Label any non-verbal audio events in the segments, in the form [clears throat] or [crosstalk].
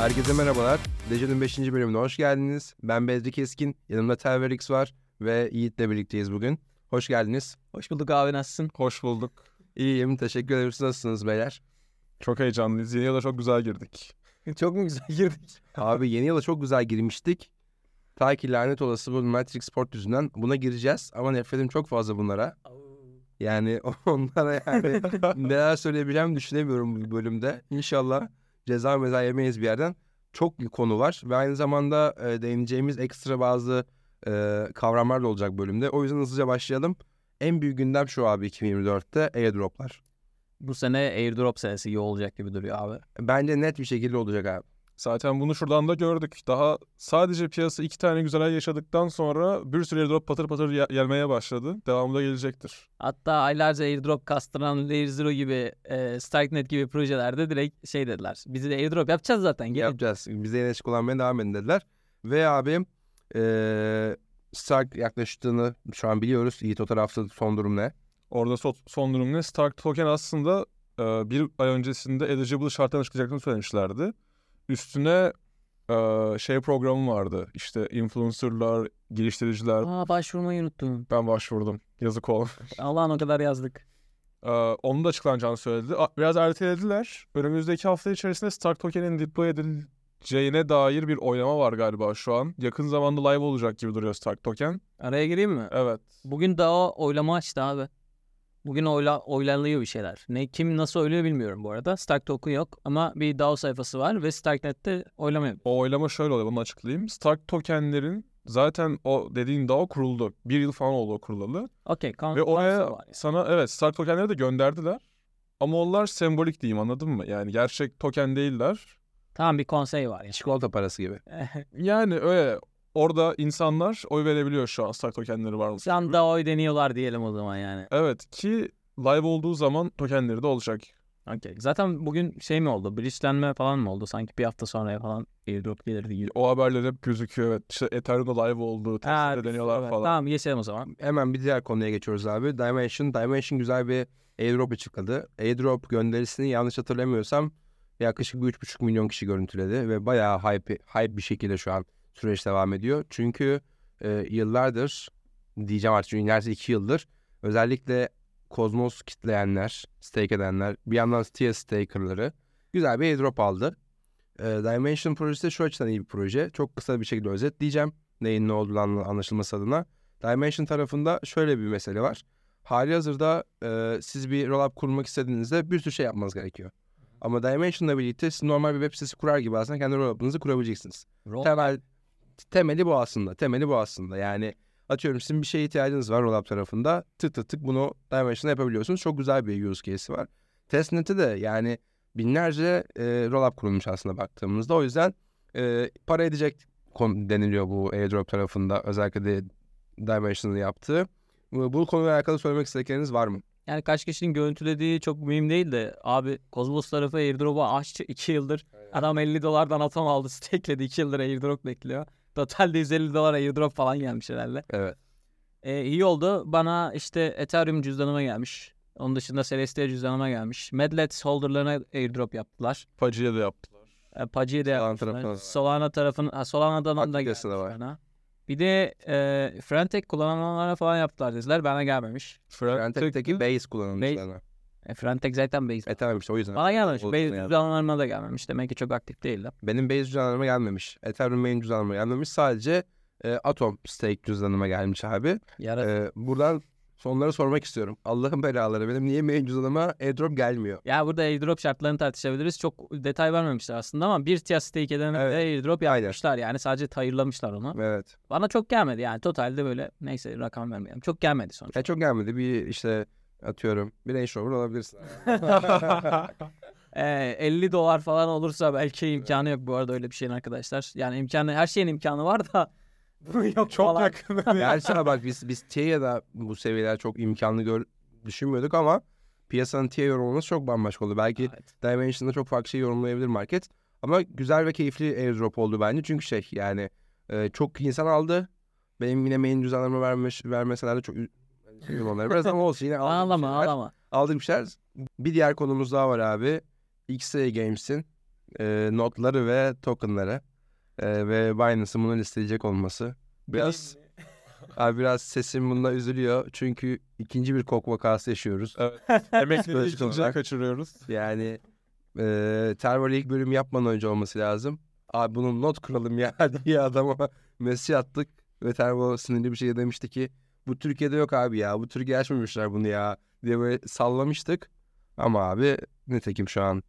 Herkese merhabalar. Dejan'ın 5. bölümüne hoş geldiniz. Ben Bedri Keskin, yanımda Telverix var ve Yiğit'le birlikteyiz bugün. Hoş geldiniz. Hoş bulduk abi nasılsın? Hoş bulduk. İyiyim, teşekkür ederim. Siz nasılsınız beyler? Çok heyecanlıyız. Yeni yıla çok güzel girdik. [laughs] Çok mu güzel girdik? Abi [laughs] yeni yıla çok güzel girmiştik. Ta ki lanet olası bu Matrix Sport yüzünden buna gireceğiz. Ama nefretim çok fazla bunlara. Yani [laughs] onlara yani neler söyleyebileceğimi düşünemiyorum bu bölümde. İnşallah ceza meza yemeyiz bir yerden. Çok bir konu var ve aynı zamanda e, değineceğimiz ekstra bazı e, kavramlar da olacak bölümde. O yüzden hızlıca başlayalım. En büyük gündem şu abi 2024'te airdroplar. Bu sene airdrop senesi iyi olacak gibi duruyor abi. Bence net bir şekilde olacak abi. Zaten bunu şuradan da gördük. Daha sadece piyasa iki tane güzel ay yaşadıktan sonra bir sürü airdrop patır patır ye- gelmeye başladı. Devamı da gelecektir. Hatta aylarca airdrop kastıran Layer Zero gibi, e, Starknet gibi projelerde direkt şey dediler. Biz de airdrop yapacağız zaten. Gelin. Yapacağız. Bize yine kullanmaya devam edin dediler. Ve abi e, Stark yaklaştığını şu an biliyoruz. Yiğit o tarafta son durum ne? Orada so- son durum ne? Stark Token aslında e, bir ay öncesinde eligible şarttan çıkacaklarını söylemişlerdi. Üstüne e, şey programı vardı. İşte influencerlar, geliştiriciler. Aa başvurmayı unuttum. Ben başvurdum. Yazık olmuş. [laughs] Allah'ın o kadar yazdık. Ee, onun da açıklanacağını söyledi. Biraz ertelediler. Önümüzdeki hafta içerisinde Stark Token'in deploy edileceğine dair bir oylama var galiba şu an. Yakın zamanda live olacak gibi duruyor Stark Token. Araya gireyim mi? Evet. Bugün daha oylama açtı abi. Bugün oyla, oylanıyor bir şeyler. Ne kim nasıl oyluyor bilmiyorum bu arada. Stark Token yok ama bir DAO sayfası var ve Starknet'te oylama yapıyor. O oylama şöyle oluyor. Bunu açıklayayım. Stark Token'lerin zaten o dediğin DAO kuruldu. Bir yıl falan oldu o kurulalı. Okey. kan- Ve oraya yani. sana evet Stark Token'leri de gönderdiler. Ama onlar sembolik diyeyim anladın mı? Yani gerçek token değiller. Tamam bir konsey var yani. Çikolata parası gibi. Yani öyle orada insanlar oy verebiliyor şu an Stark Token'leri var mı? Şu anda oy deniyorlar diyelim o zaman yani. Evet ki live olduğu zaman tokenleri de olacak. Okey. Zaten bugün şey mi oldu? Bridge'lenme falan mı oldu? Sanki bir hafta sonraya falan airdrop gelirdi gibi. O haberler hep gözüküyor evet. İşte Ethereum'da live oldu, Ha, testte deniyorlar evet. falan. Tamam geçelim o zaman. Hemen bir diğer konuya geçiyoruz abi. Dimension. Dimension güzel bir airdrop açıkladı. Airdrop gönderisini yanlış hatırlamıyorsam yaklaşık bir 3,5 milyon kişi görüntüledi ve bayağı hype, hype bir şekilde şu an süreç devam ediyor. Çünkü e, yıllardır diyeceğim artık çünkü neredeyse 2 yıldır özellikle Cosmos kitleyenler, stake edenler, bir yandan TIA stakerları güzel bir airdrop aldı. E, Dimension projesi de şu açıdan iyi bir proje. Çok kısa bir şekilde özetleyeceğim. Neyin ne olduğunu anla- anlaşılması adına. Dimension tarafında şöyle bir mesele var. Hali hazırda e, siz bir rollup kurmak istediğinizde bir sürü şey yapmanız gerekiyor. Ama Dimension'la birlikte siz normal bir web sitesi kurar gibi aslında kendi rollup'ınızı kurabileceksiniz. Roll- Temel temeli bu aslında. Temeli bu aslında. Yani atıyorum sizin bir şeye ihtiyacınız var rollup tarafında. Tık tık tık bunu Dimension'da yapabiliyorsunuz. Çok güzel bir use case'i var. Testnet'te de yani binlerce e, rollup kurulmuş aslında baktığımızda. O yüzden e, para edecek deniliyor bu airdrop tarafında. Özellikle de Dimension'ın yaptığı. Bu, konuyla alakalı söylemek istedikleriniz var mı? Yani kaç kişinin görüntülediği çok mühim değil de abi Cosmos tarafı airdrop'u açtı 2 yıldır. Adam 50 dolardan atom aldı [laughs] stakeledi 2 yıldır airdrop bekliyor. Totalde 150 dolar airdrop falan gelmiş herhalde. Evet. Ee, iyi oldu. Bana işte Ethereum cüzdanıma gelmiş. Onun dışında Celestia cüzdanıma gelmiş. Medlet holderlarına airdrop yaptılar. Pacı'ya da yaptılar. E, Pacı'ya da tarafına da. Solana tarafın, ha, Solana'dan da Aktivitesi de gelmiş var. bana. Bir de e, Frentek kullananlara falan yaptılar dediler. Bana gelmemiş. Frentek'teki base kullanılmışlarına. E, Frentek zaten base. E tamam işte o yüzden. Bana gelmemiş. Base cüzdanlarıma da gelmemiş. Demek ki çok aktif değiller. Benim base cüzdanlarıma gelmemiş. Ethereum main cüzdanlarıma gelmemiş. Sadece e, Atom stake cüzdanıma gelmiş abi. Yara E, buradan sonları sormak istiyorum. Allah'ın belaları benim niye main cüzdanıma airdrop gelmiyor? Ya burada airdrop şartlarını tartışabiliriz. Çok detay vermemişler aslında ama bir tier stake edene Evet. de airdrop Aynen. yapmışlar. Yani sadece tayırlamışlar onu. Evet. Bana çok gelmedi yani totalde böyle neyse rakam vermeyelim. Çok gelmedi sonuçta. Ya çok gelmedi. Bir işte atıyorum bir Range Rover alabilirsin. [laughs] Ee, 50 dolar falan olursa belki imkanı yok bu arada öyle bir şeyin arkadaşlar. Yani imkanı her şeyin imkanı var da [laughs] bu yok Çok falan. yakın. [laughs] Gerçi bak biz biz TIA'da bu seviyeler çok imkanlı gör düşünmüyorduk ama piyasanın TIA yorumlaması çok bambaşka oldu. Belki Evet. Dimension'da çok farklı şey yorumlayabilir market. Ama güzel ve keyifli airdrop oldu bence. Çünkü şey yani e, çok insan aldı. Benim yine main cüzdanlarımı vermiş, vermeseler de çok ü- üzüldüm onlara biraz ama olsun yine aldık bir Ağlama şeyler. ağlama. Aldık bir şeyler. Bir diğer konumuz daha var abi. XA Games'in e, notları ve tokenları e, ve Binance'ın bunu listeleyecek olması. Biraz [laughs] abi biraz sesim bunda üzülüyor. Çünkü ikinci bir kok vakası yaşıyoruz. Emekli Psikolojik ikinciyi olarak. kaçırıyoruz. Yani e, Terror ilk bölüm yapmadan önce olması lazım. Abi bunun not kuralım ya [laughs] diye adama mesaj attık. Ve Terror sinirli bir şey demişti ki bu Türkiye'de yok abi ya. Bu Türkiye açmamışlar bunu ya diye böyle sallamıştık. Ama abi nitekim şu an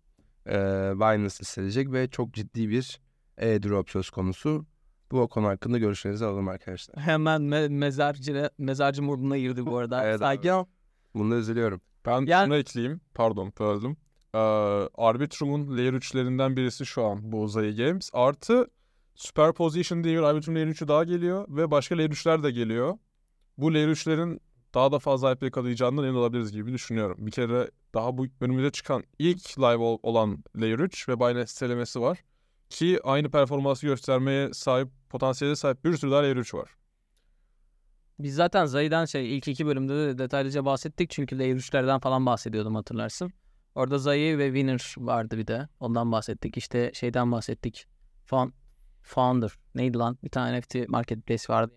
e, Binance listelenecek ve çok ciddi bir airdrop söz konusu. Bu konu hakkında görüşlerinizi alalım arkadaşlar. Hemen me- mezarcı mezarcı moduna girdi bu arada. [laughs] Evet. Sakin ol. Bunda üzülüyorum. Ben Yani- şuna ekleyeyim. Pardon böldüm. Ee, Arbitrum'un Layer 3'lerinden birisi şu an bu Zai Games. Artı Superposition diye bir Arbitrum Layer 3'ü daha geliyor ve başka Layer 3'ler de geliyor. Bu Layer 3'lerin daha da fazla hype yakalayacağından emin olabiliriz gibi düşünüyorum. Bir kere daha bu önümüze çıkan ilk live ol- olan Layer 3 ve Binance sitelemesi var. Ki aynı performansı göstermeye sahip, potansiyele sahip bir sürü daha Layer 3 var. Biz zaten Zay'dan şey ilk iki bölümde de detaylıca bahsettik. Çünkü Layer 3'lerden falan bahsediyordum hatırlarsın. Orada Zay'i ve Winner vardı bir de. Ondan bahsettik. İşte şeyden bahsettik. Found, Founder. Neydi lan? Bir tane NFT marketplace vardı.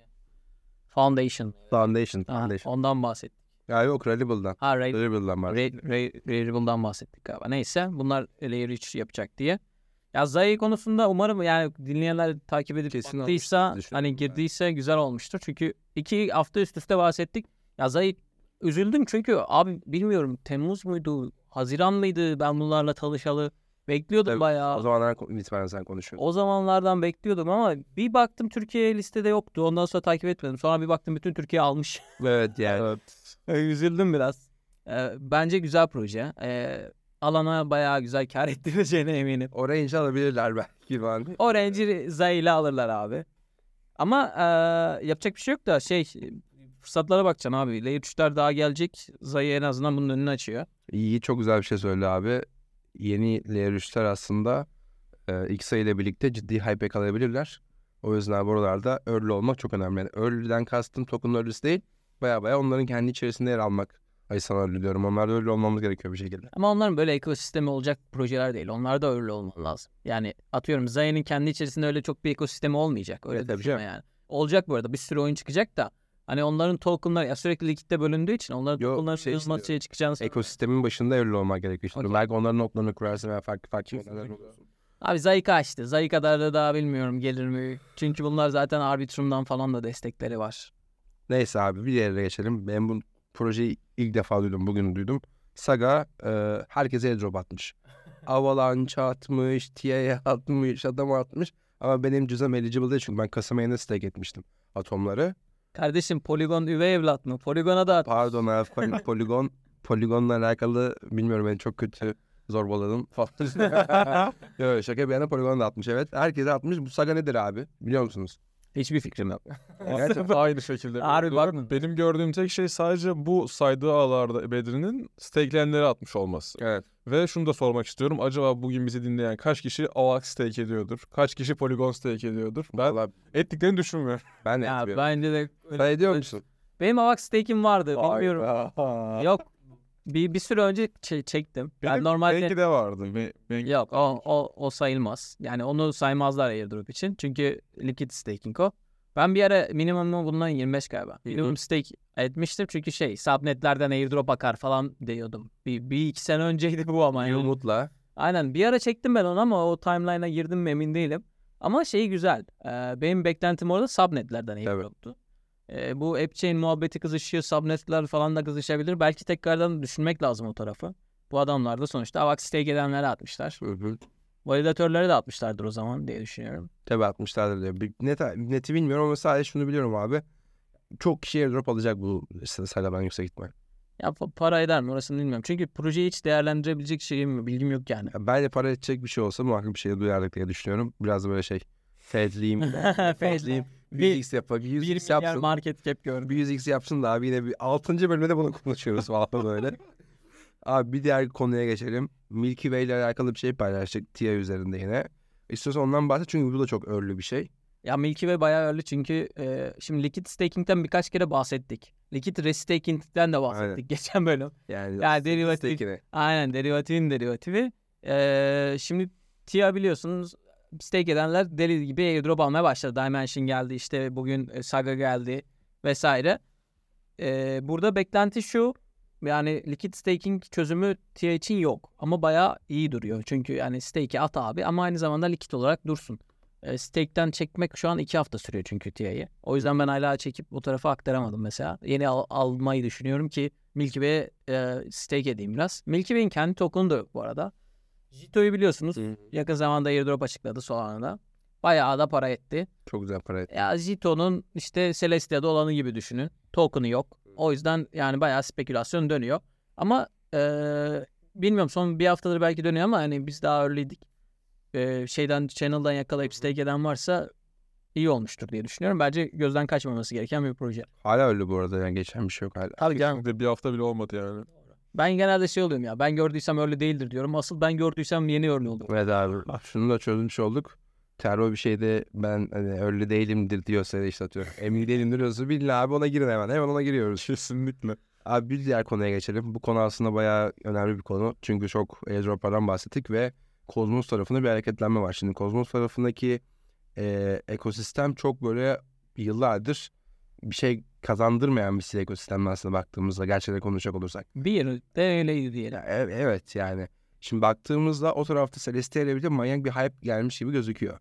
Foundation. Foundation. Aha, Foundation. ondan bahsettik. Ya yok Rallyble'dan. Ha Ray, Rallyble'dan var. Ray, Ray, Raritable'dan bahsettik galiba. Neyse bunlar Layer 3 yapacak diye. Ya Zay konusunda umarım yani dinleyenler takip edip Kesin baktıysa hani girdiyse güzel olmuştur. Çünkü iki hafta üst üste bahsettik. Ya Zay üzüldüm çünkü abi bilmiyorum Temmuz muydu, Haziran mıydı ben bunlarla tanışalı. Bekliyordum Tabii, bayağı. O zamanlar itibaren sen konuşuyorsun. O zamanlardan bekliyordum ama bir baktım Türkiye listede yoktu. Ondan sonra takip etmedim. Sonra bir baktım bütün Türkiye almış. [laughs] Evet yani. Üzüldüm biraz. Ee, bence güzel proje. Ee, alana bayağı güzel kar ettireceğine eminim. Orange alabilirler belki falan. Orange'i Zay ile alırlar abi. Ama ee, yapacak bir şey yok da şey fırsatlara bakacaksın abi. Layer 3'ler daha gelecek. Zay en azından bunun önünü açıyor. İyi çok güzel bir şey söyledi abi. Yeni Layer 3'ler aslında e, X ile birlikte ciddi hype yakalayabilirler. O yüzden abi oralarda early olmak çok önemli. Yani early'den kastım token early'si değil. Baya baya onların kendi içerisinde yer almak. Ay sana early diyorum. Onlar da early olmamız gerekiyor bir şekilde. Ama onların böyle ekosistemi olacak projeler değil. Onlar da öyle olmalı lazım. Yani atıyorum Zay'ın kendi içerisinde öyle çok bir ekosistemi olmayacak. Öyle Evet, tabii canım. yani. Olacak bu arada. Bir sürü oyun çıkacak da Hani onların tokenları ya sürekli likitte bölündüğü için onların Yo, tokenların şey işte, şeye çıkacağını. Ekosistemin başında early olmak gerekiyor. İşte Okey. belki onların notlarını kurarsın veya farklı farklı şeyler olursun. Abi Zayika açtı. Zay kadar da daha bilmiyorum gelir mi? Çünkü bunlar zaten Arbitrum'dan falan da destekleri var. Neyse abi bir diğerine geçelim. Ben bu projeyi ilk defa duydum. Bugün duydum. Saga e, herkese airdrop atmış. [laughs] Avalanche atmış, TIA atmış, adam atmış. Ama benim cüzdanım eligible değil çünkü ben Kasım ayında stake etmiştim atomları. Kardeşim Polygon üvey evlat mı? Polygon'a da at. Pardon abi pol- [laughs] Polygon, Polygon'la alakalı bilmiyorum ben çok kötü zorbaladım falan. [laughs] Yok şaka bir yana Polygon da atmış evet. Herkese atmış. Bu Saga nedir abi? Biliyor musunuz? Hiçbir fikrim yok. [laughs] Gerçekten aynı şekilde. Harbi bakmadım. Benim gördüğüm tek şey sadece bu saydığı ağlarda Bedri'nin stakelenleri atmış olması. Evet. Ve şunu da sormak istiyorum. Acaba bugün bizi dinleyen kaç kişi AVAX stake ediyordur? Kaç kişi Polygon stake ediyordur? Ben Vallahi ettiklerini düşünmüyorum. ben de ya etmiyorum. bence de Sen ediyor musun? benim Avax stake'im vardı. Bilmiyorum. Hayda. Yok. Bir, bir süre önce ç- çektim. ben Benim normalde Benki de vardı. Be, benki- Yok o, o, o sayılmaz. Yani onu saymazlar airdrop için. Çünkü liquid staking o. Ben bir ara minimum bundan 25 galiba. Minimum stake etmiştim çünkü şey subnetlerden airdrop akar falan diyordum. Bir, bir iki sene önceydi bu ama. Yani. umutla. Aynen bir ara çektim ben onu ama o timeline'a girdim mi emin değilim. Ama şey güzel. Ee, benim beklentim orada subnetlerden Evet. Ee, bu AppChain muhabbeti kızışıyor. Subnetler falan da kızışabilir. Belki tekrardan düşünmek lazım o tarafı. Bu adamlar da sonuçta AVAX stake edenlere atmışlar. Hı hı. Validatörlere de atmışlardır o zaman diye düşünüyorum. Tabii atmışlardır diyor. Net, neti bilmiyorum ama sadece şunu biliyorum abi. Çok kişi airdrop alacak bu Saga'dan yüksek ihtimal. Ya pa- para eder mi orasını bilmiyorum. Çünkü projeyi hiç değerlendirebilecek şeyim bilgim yok yani. Ya bence para edecek bir şey olsa muhakkak bir şey duyardık diye düşünüyorum. Biraz da böyle şey. Fedliyim. [laughs] Fedliyim. Bir 100x yapar. Bir 1 100x milyar yapsın. market cap gördüm. Bir 100x yapsın da abi yine bir 6. bölümde bunu konuşuyoruz falan böyle. [laughs] Abi bir diğer konuya geçelim. Milky Way ile alakalı bir şey paylaştık TIA üzerinde yine. İstiyorsan ondan bahset çünkü bu da çok early bir şey. Ya Milky Way bayağı öyle çünkü e, şimdi liquid staking'den birkaç kere bahsettik. Liquid restaking'den de bahsettik Aynen. geçen bölüm. Yani Ya derivatif. Aynen derivatifin derivatifi. E, şimdi TIA biliyorsunuz stake edenler deli gibi airdrop almaya başladı. Dimension geldi işte bugün e, Saga geldi vesaire. Ee, burada beklenti şu yani liquid staking çözümü TIA için yok ama bayağı iyi duruyor. Çünkü yani stake'i at abi ama aynı zamanda liquid olarak dursun. E, stake'ten çekmek şu an iki hafta sürüyor çünkü TIA'yı. O yüzden ben hala çekip bu tarafa aktaramadım mesela. Yeni al- almayı düşünüyorum ki Milky Way'e e, stake edeyim biraz. Milky Way'in kendi token'u da yok bu arada. Jito'yu biliyorsunuz. Yakın zamanda airdrop açıkladı Solana'da. Bayağı da para etti. Çok güzel para etti. Ya Jito'nun işte Celestia'da olanı gibi düşünün. Token'ı yok. O yüzden yani bayağı spekülasyon dönüyor. Ama eee, bilmiyorum son bir haftadır belki dönüyor ama hani biz daha early'dik. Eee, şeyden channel'dan yakalayıp stake eden varsa iyi olmuştur diye düşünüyorum. Bence gözden kaçmaması gereken bir proje. Hala öyle bu arada yani geçen bir şey yok hala. Kesinlikle bir hafta bile olmadı yani. Ben genelde şey oluyorum ya. Ben gördüysem öyle değildir diyorum. Asıl ben gördüysem yeni öyle oldu. Evet abi şunu da çözmüş olduk. Terör bir şeyde ben hani öyle değilimdir diyorsa ya da işte atıyorum. Emin değilimdir diyorsa bilin abi ona girin hemen. Hemen ona giriyoruz. Kesinlikle. Abi bir diğer konuya geçelim. Bu konu aslında bayağı önemli bir konu. Çünkü çok airdroplardan bahsettik ve Kozmos tarafında bir hareketlenme var. Şimdi Kozmos tarafındaki e, ekosistem çok böyle yıllardır bir şey kazandırmayan bir ekosistem aslında baktığımızda gerçekten konuşacak olursak. Bir de öyleydi diyelim. Ya, ev- evet yani. Şimdi baktığımızda o tarafta Celestia ile birlikte manyak bir hype gelmiş gibi gözüküyor.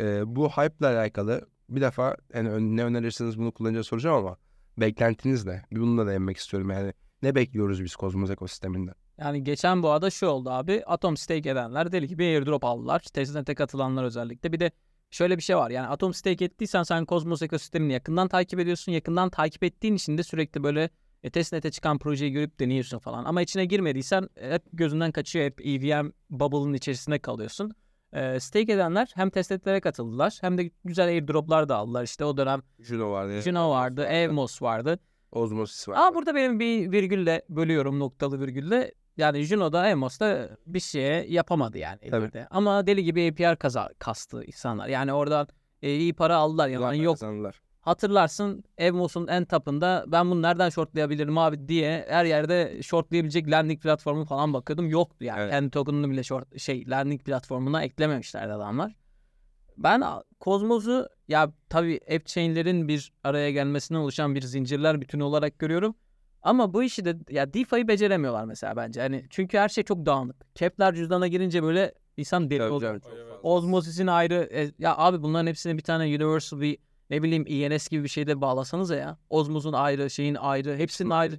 Ee, bu hype ile alakalı bir defa yani ne önerirsiniz bunu kullanınca soracağım ama beklentiniz ne? Bir Bununla da değinmek istiyorum yani. Ne bekliyoruz biz Kozmos ekosisteminden? Yani geçen bu arada şu oldu abi. Atom stake edenler deli gibi airdrop aldılar. Testnet'e katılanlar özellikle. Bir de şöyle bir şey var. Yani Atom stake ettiysen sen Cosmos ekosistemini yakından takip ediyorsun. Yakından takip ettiğin için de sürekli böyle e, testnet'e çıkan projeyi görüp deniyorsun falan. Ama içine girmediysen e, hep gözünden kaçıyor. Hep EVM bubble'ın içerisinde kalıyorsun. E, stake edenler hem testnetlere katıldılar hem de güzel airdroplar da aldılar. İşte o dönem Juno vardı. Juno vardı, Evmos vardı. Osmosis var. Ama burada benim bir virgülle bölüyorum noktalı virgülle. Yani Juno'da Emos'ta bir şeye yapamadı yani. Tabii. elinde. Ama deli gibi APR kaza, kastı insanlar. Yani oradan e, iyi para aldılar. Yani yok kazandılar. hatırlarsın Evmos'un en tapında ben bunu nereden shortlayabilirim abi diye her yerde shortlayabilecek landing platformu falan bakıyordum. Yoktu yani. Evet. Kendi token'ını bile short, şey landing platformuna eklememişlerdi adamlar. Ben Kozmos'u ya tabii app chain'lerin bir araya gelmesinden oluşan bir zincirler bütünü olarak görüyorum. Ama bu işi de ya DeFi'yi beceremiyorlar mesela bence. Hani çünkü her şey çok dağınık. Kepler cüzdana girince böyle insan deli oluyor. Osmosis'in ayrı e, ya abi bunların hepsini bir tane universal bir ne bileyim ENS gibi bir şeyde bağlasanıza ya. Osmos'un ayrı, şeyin ayrı, hepsinin ayrı.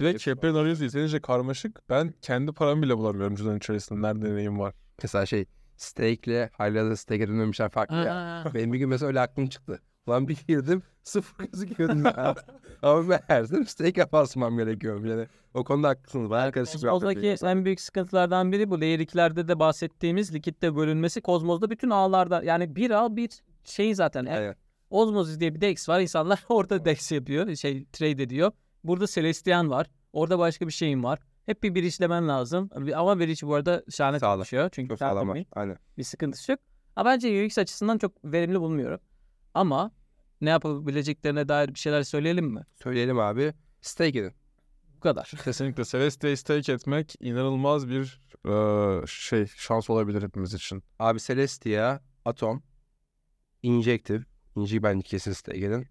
Bir de Kepler'in arayüzü yeterince karmaşık. Ben kendi paramı bile bulamıyorum cüzdanın içerisinde. Nerede neyim var. Mesela şey stake ile hala stake edilmemişler farklı ya. Benim bir gün mesela öyle aklım çıktı. Ulan bir girdim sıfır gözüküyordu. ya. [laughs] Ama ben her zaman stake basmam gerekiyor. Yani o konuda haklısınız. Bayağı karışık bir Kozmos'daki en büyük sıkıntılardan biri bu. Layer 2'lerde de bahsettiğimiz likitte bölünmesi. Kozmos'da bütün ağlarda yani bir ağ bir şey zaten. Yani Aynen. Osmosis diye bir DEX var. İnsanlar [laughs] orada DEX yapıyor. Şey trade ediyor. Burada Celestian var. Orada başka bir şeyin var. Hep bir bir işlemen lazım. Ama bir iş bu arada şahane Sağlam. çalışıyor. Çünkü Çok sağlam var. Aynen. bir sıkıntısı yok. Ama bence UX açısından çok verimli bulmuyorum. Ama ne yapabileceklerine dair bir şeyler söyleyelim mi? Söyleyelim abi. Stake edin. Bu kadar. [laughs] Kesinlikle Celestia'yı stake etmek inanılmaz bir eee, şey şans olabilir hepimiz için. Abi Celestia, Atom, Injective. Inci bence kesin stake edin.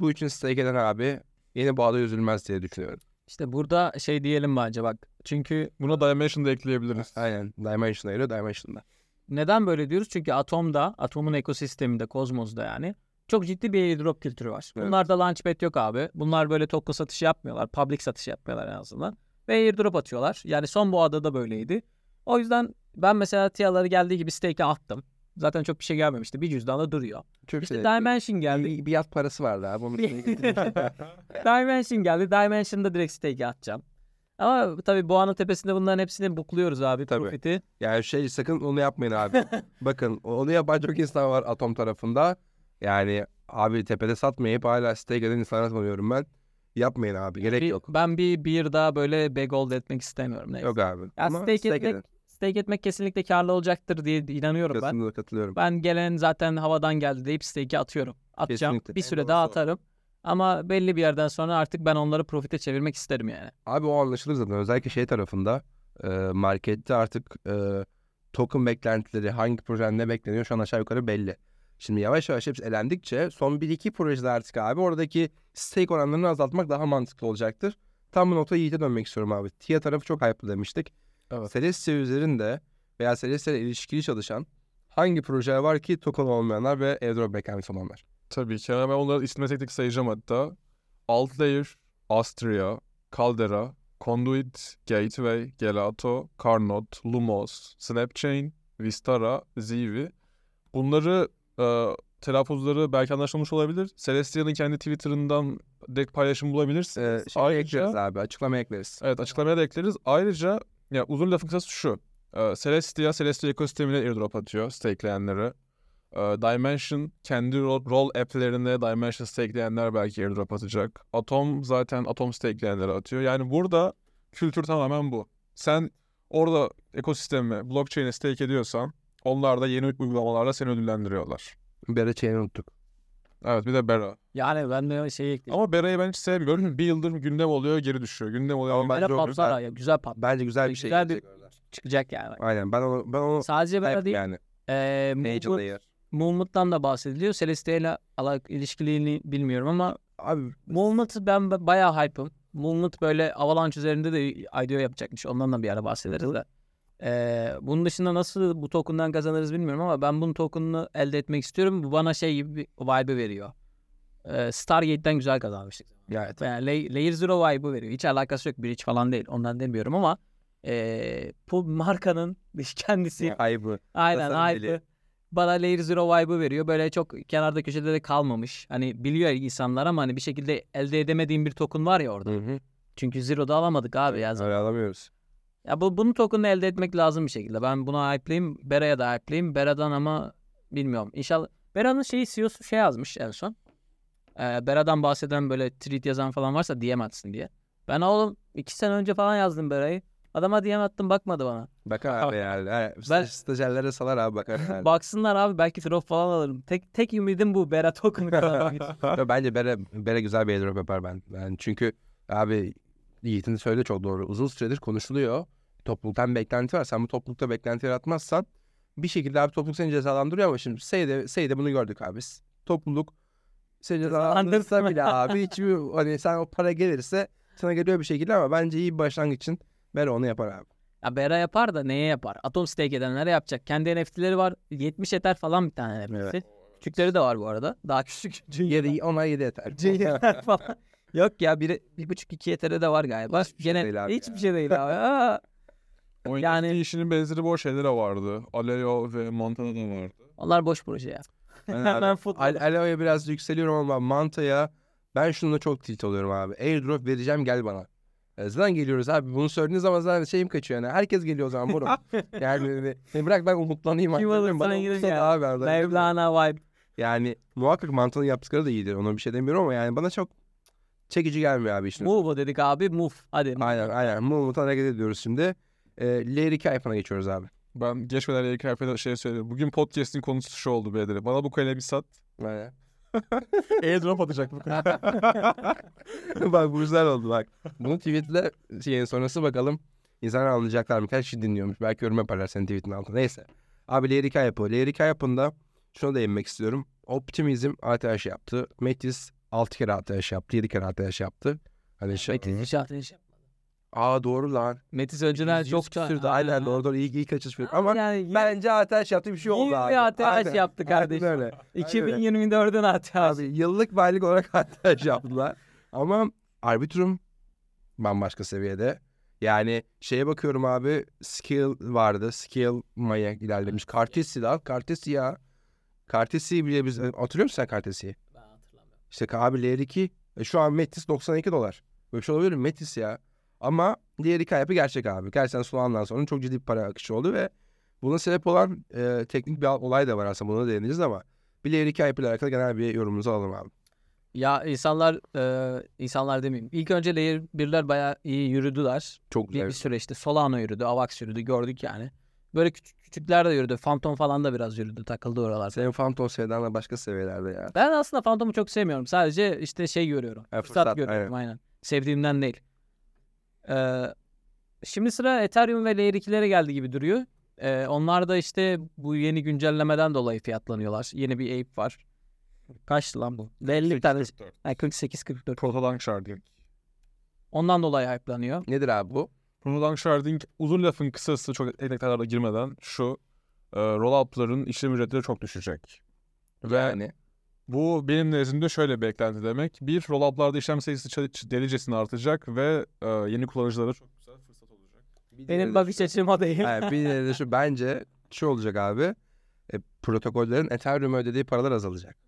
Bu üçün stake eden abi yeni bağda üzülmez diye düşünüyorum. İşte burada şey diyelim bence bak. Çünkü Buna Dimension da ekleyebiliriz. Aynen. Dimension'a göre Dimension'da. neden böyle diyoruz? Çünkü Atom'da, Atom'un ekosisteminde, Kozmos'da yani çok ciddi bir airdrop kültürü var. Evet. Bunlarda launchpad yok abi. Bunlar böyle token satışı yapmıyorlar. Public satış yapmıyorlar en azından. Ve airdrop atıyorlar. Yani son boğada da böyleydi. O yüzden ben mesela TIA'ları geldiği gibi stake'e attım. Zaten çok bir şey gelmemişti. Bir cüzdanda duruyor. Çok İşte şey- Dimension geldi. bir, bir yat parası vardı abi. Onu [laughs] [laughs] Dimension geldi. Dimension'da direkt stake'e atacağım. Ama tabii boğanın tepesinde bunların hepsini bukluyoruz abi. Tabii. Profiti. yani şey sakın onu yapmayın abi. [laughs] Bakın onu yapan çok insan var Atom tarafında. Yani abi tepede satmayıp hala stake eden insanlar tanıyorum ben. Yapmayın abi. Gerek Bir- yok. Ben bir bir daha böyle bag hold etmek istemiyorum. Neyse. Yok abi. Ya Ama stake, etmek, edin. stake etmek kesinlikle karlı olacaktır diye inanıyorum ben. Kesinlikle katılıyorum. Ben gelen zaten havadan geldi deyip stake'e atıyorum. Atacağım. Kesinlikle. Bir En süre doğrusu daha o. atarım. Ama belli bir yerden sonra artık ben onları profite çevirmek isterim yani. Abi o anlaşılır zaten. Özellikle şey tarafında e, markette artık e, token beklentileri, hangi projeden ne bekleniyor şu an aşağı yukarı belli. Şimdi yavaş yavaş hepsi elendikçe son 1-2 projede artık abi oradaki stake oranlarını azaltmak daha mantıklı olacaktır. Tam bu noktaya Yiğit'e dönmek istiyorum abi. TIA tarafı çok hype'lı demiştik. Evet. Celestia üzerinde veya Celestia ile ilişkili çalışan hangi projeler var ki token olmayanlar ve airdrop beklentisi olanlar? Tabii ki. Hemen onları ismine tek tek sayacağım hatta. Altlayer, Astria, Caldera, Conduit, Gateway, Gelato, Carnot, Lumos, Snapchain, Vistara, Zivi. Bunları e, telaffuzları belki anlaşılmış olabilir. Celestia'nın kendi Twitter'ından direkt paylaşım bulabilirsin. Ee, şey Ayrıca- ekleriz abi açıklamaya ekleriz. Evet açıklamaya da ekleriz. Ayrıca ya uzun lafın kısası şu. Ee, Celestia, Celestia ekosistemine airdrop atıyor stakeleyenlere. Ee, Dimension kendi rol, rol app'lerine Dimension stakeleyenler belki airdrop atacak. Atom zaten Atom stakeleyenlere atıyor. Yani burada kültür tamamen bu. Sen orada ekosistemi, blockchain'e stake ediyorsan onlar da yeni uygulamalarla seni ödüllendiriyorlar. Bera chain'i unuttuk. Evet bir de Bera. Yani ben de şey ekleyeyim. Ama Bera'yı ben hiç sevmiyorum. Bir yıldır gündem oluyor geri düşüyor. Gündem oluyor. Ama bence o ha ya. Güzel pat. Bence güzel bir şey. Güzel bir-. Çıkacak yani. Aynen ben onu ben onu Sadece Hype değil. yani. Eee Angel Layer. Da bahsediliyor. Celestia ile alak ilişkiliğini bilmiyorum ama Abi Movement'ı ben ba- bayağı hype'ım. Movement böyle Avalanche üzerinde de IDO yapacakmış. Ondan da bir ara bahsederiz de. Eee, bunun dışında nasıl bu token'dan kazanırız bilmiyorum ama ben bunun token'ını elde etmek istiyorum. Bu bana şey gibi bir vibe veriyor. Eee Stargate'den güzel kazanmıştık. ya Yani Lay- Layer Zero vibe'ı veriyor. Hiç alakası yok. Bridge falan değil. Ondan demiyorum ama eee, bu markanın [laughs] kendisi kaybı. Aynen dili. bana Layer Zero vibe'ı veriyor. Böyle çok kenarda köşede de kalmamış. Hani biliyor insanlar ama hani bir şekilde elde edemediğim bir token var ya orada. Hı hı. Çünkü Zero'da alamadık abi ya. Öyle alamıyoruz. Ya bu bunun token'ını elde etmek lazım bir şekilde. Ben buna hype'liyim. Bera'ya da hype'liyim. Bera'dan ama bilmiyorum. İnşallah Bera'nın şeyi CEO'su şey yazmış en son. Ee, Bera'dan bahseden böyle tweet yazan falan varsa DM atsın diye. Ben oğlum iki sene önce falan yazdım Bera'yı. Adama DM attım bakmadı bana. Bakar abi yani. Ben- Stajyerlere salar abi bakar. Yani. [laughs] Baksınlar abi belki drop falan alırım. Tek tek ümidim bu Bera token'ı kazanmak [laughs] bence Bere, Bere güzel bir airdrop yapar ben. ben. Çünkü abi Yiğit'in de söyledi çok doğru. Uzun süredir konuşuluyor. Topluluktan beklenti var. Sen bu toplulukta beklenti yaratmazsan bir şekilde abi topluluk seni cezalandırıyor ama şimdi Seyde, Seyde bunu gördük abi. Topluluk seni cezalandırsa bile abi hiçbir [laughs] hani sen o para gelirse sana geliyor bir şekilde ama bence iyi bir başlangıç için Bere onu yapar abi. Ya Bera yapar da neye yapar? Atom stake edenlere yapacak. Kendi NFT'leri var. 70 yeter falan bir tane NFT'si. Evet. Küçükleri de var bu arada. Daha küçük. [laughs] Yeri ona yedi yeter. Junior'lar falan. Yok ya biri, bir buçuk iki yeteri de var galiba. Hiçbir şey Gene değil abi hiçbir şey değil abi. Aa, O Yani- işinin benzeri bu şeyler vardı. Aleo ve Montana da vardı. onlar boş proje ya. Ben [laughs] Hemen abi, futbol. Al- Aloe'ya biraz yükseliyorum ama Manta'ya ben şununla çok tilt oluyorum abi. Airdrop vereceğim gel bana. E, Zaten geliyoruz abi. Bunu söylediğiniz zaman zaten şeyim kaçıyor yani. Herkes geliyor o zaman [laughs] bunu. yani e, bırak ben umutlanayım. Kim Bana gidin umutsana ya. Abi. Mevlana vibe. Yani muhakkak Manta'nın yaptıkları da iyidir. Ona bir şey demiyorum ama yani bana çok çekici gelmiyor abi işin. Move dedik abi. Move. Hadi. Aynen aynen. Mumut'tan hareket ediyoruz şimdi. E, Layer 2 iPhone'a geçiyoruz abi. Ben geçmeden ilk harfede şey söyleyeyim. Bugün podcast'in konusu şu oldu Bedir. Bana bu kalemi sat. Aynen. [laughs] Airdrop atacak bu kalem. [laughs] bak bu güzel oldu bak. Bunu tweetle şeyin sonrası bakalım. İnsanlar anlayacaklar mı? Kaç kişi dinliyormuş. Belki yorum yaparlar senin tweetin altına. Neyse. Abi Layer 2 yapı. Layer 2 yapında şuna değinmek istiyorum. Optimizm ATH yaptı. Metis 6 kere ATH yaptı. 7 kere ATH yaptı. Hani şey. Metis inşaat iş yapmadı. Aa doğru lan. Metis önceden çok küsürdü. Aynen doğru doğru. İyi, iyi kaçış. Ama yani bence ATH yaptı bir şey oldu abi. ATH Aynen. yaptı kardeşim. Aynen öyle. 2024'ün ATH. Abi yıllık ve aylık olarak [laughs] ATH yaptılar. Ama Arbitrum bambaşka seviyede. Yani şeye bakıyorum abi skill vardı. Skill maya ilerlemiş. Cartesi lan. Cartesi ya. Cartesi bile biz hatırlıyor musun sen Cartesi'yi? Ben hatırlamıyorum. İşte abi Layer 2 e, şu an Metis 92 dolar. Böyle bir şey olabilir mi? Metis ya. Ama Layer 2 yapı gerçek abi. Gerçekten son andan sonra çok ciddi bir para akışı oldu ve buna sebep olan e, teknik bir olay da var aslında. Buna da değineceğiz ama bir Layer 2 yapı ile alakalı genel bir yorumunuzu alalım abi. Ya insanlar e, insanlar demeyeyim. İlk önce Layer 1'ler bayağı iyi yürüdüler. Çok Bir, güzel. bir süreçte Solana yürüdü, Avax yürüdü gördük yani. Böyle küçük, küçükler de yürüdü. Phantom falan da biraz yürüdü. Takıldı oralar. Senin Phantom sevdan da başka seviyelerde ya. Ben aslında Phantom'u çok sevmiyorum. Sadece işte şey görüyorum. Ha, fırsat, fırsat, görüyorum aynen. Sevdiğimden değil. Ee, şimdi sıra Ethereum ve Layer 2'lere geldi gibi duruyor. Ee, onlar da işte bu yeni güncellemeden dolayı fiyatlanıyorlar. Yeni bir Ape var. Kaçtı lan bu? 50 tane. 48-44. Ha, 48-44. Protolang Sharding. Ondan dolayı hype'lanıyor. Nedir abi bu? Protolang Sharding uzun lafın kısası çok detaylara girmeden şu e, roll-up'ların işlem ücretleri çok düşecek. Ve Yani bu benim nezdimde şöyle bir beklenti demek. Bir, roll-up'larda işlem sayısı delicesine artacak ve e, yeni kullanıcılara çok güzel fırsat olacak. Benim bakış açım o değil. Evet, bir de şu bence şu olacak abi. E, protokollerin Ethereum'a ödediği paralar azalacak.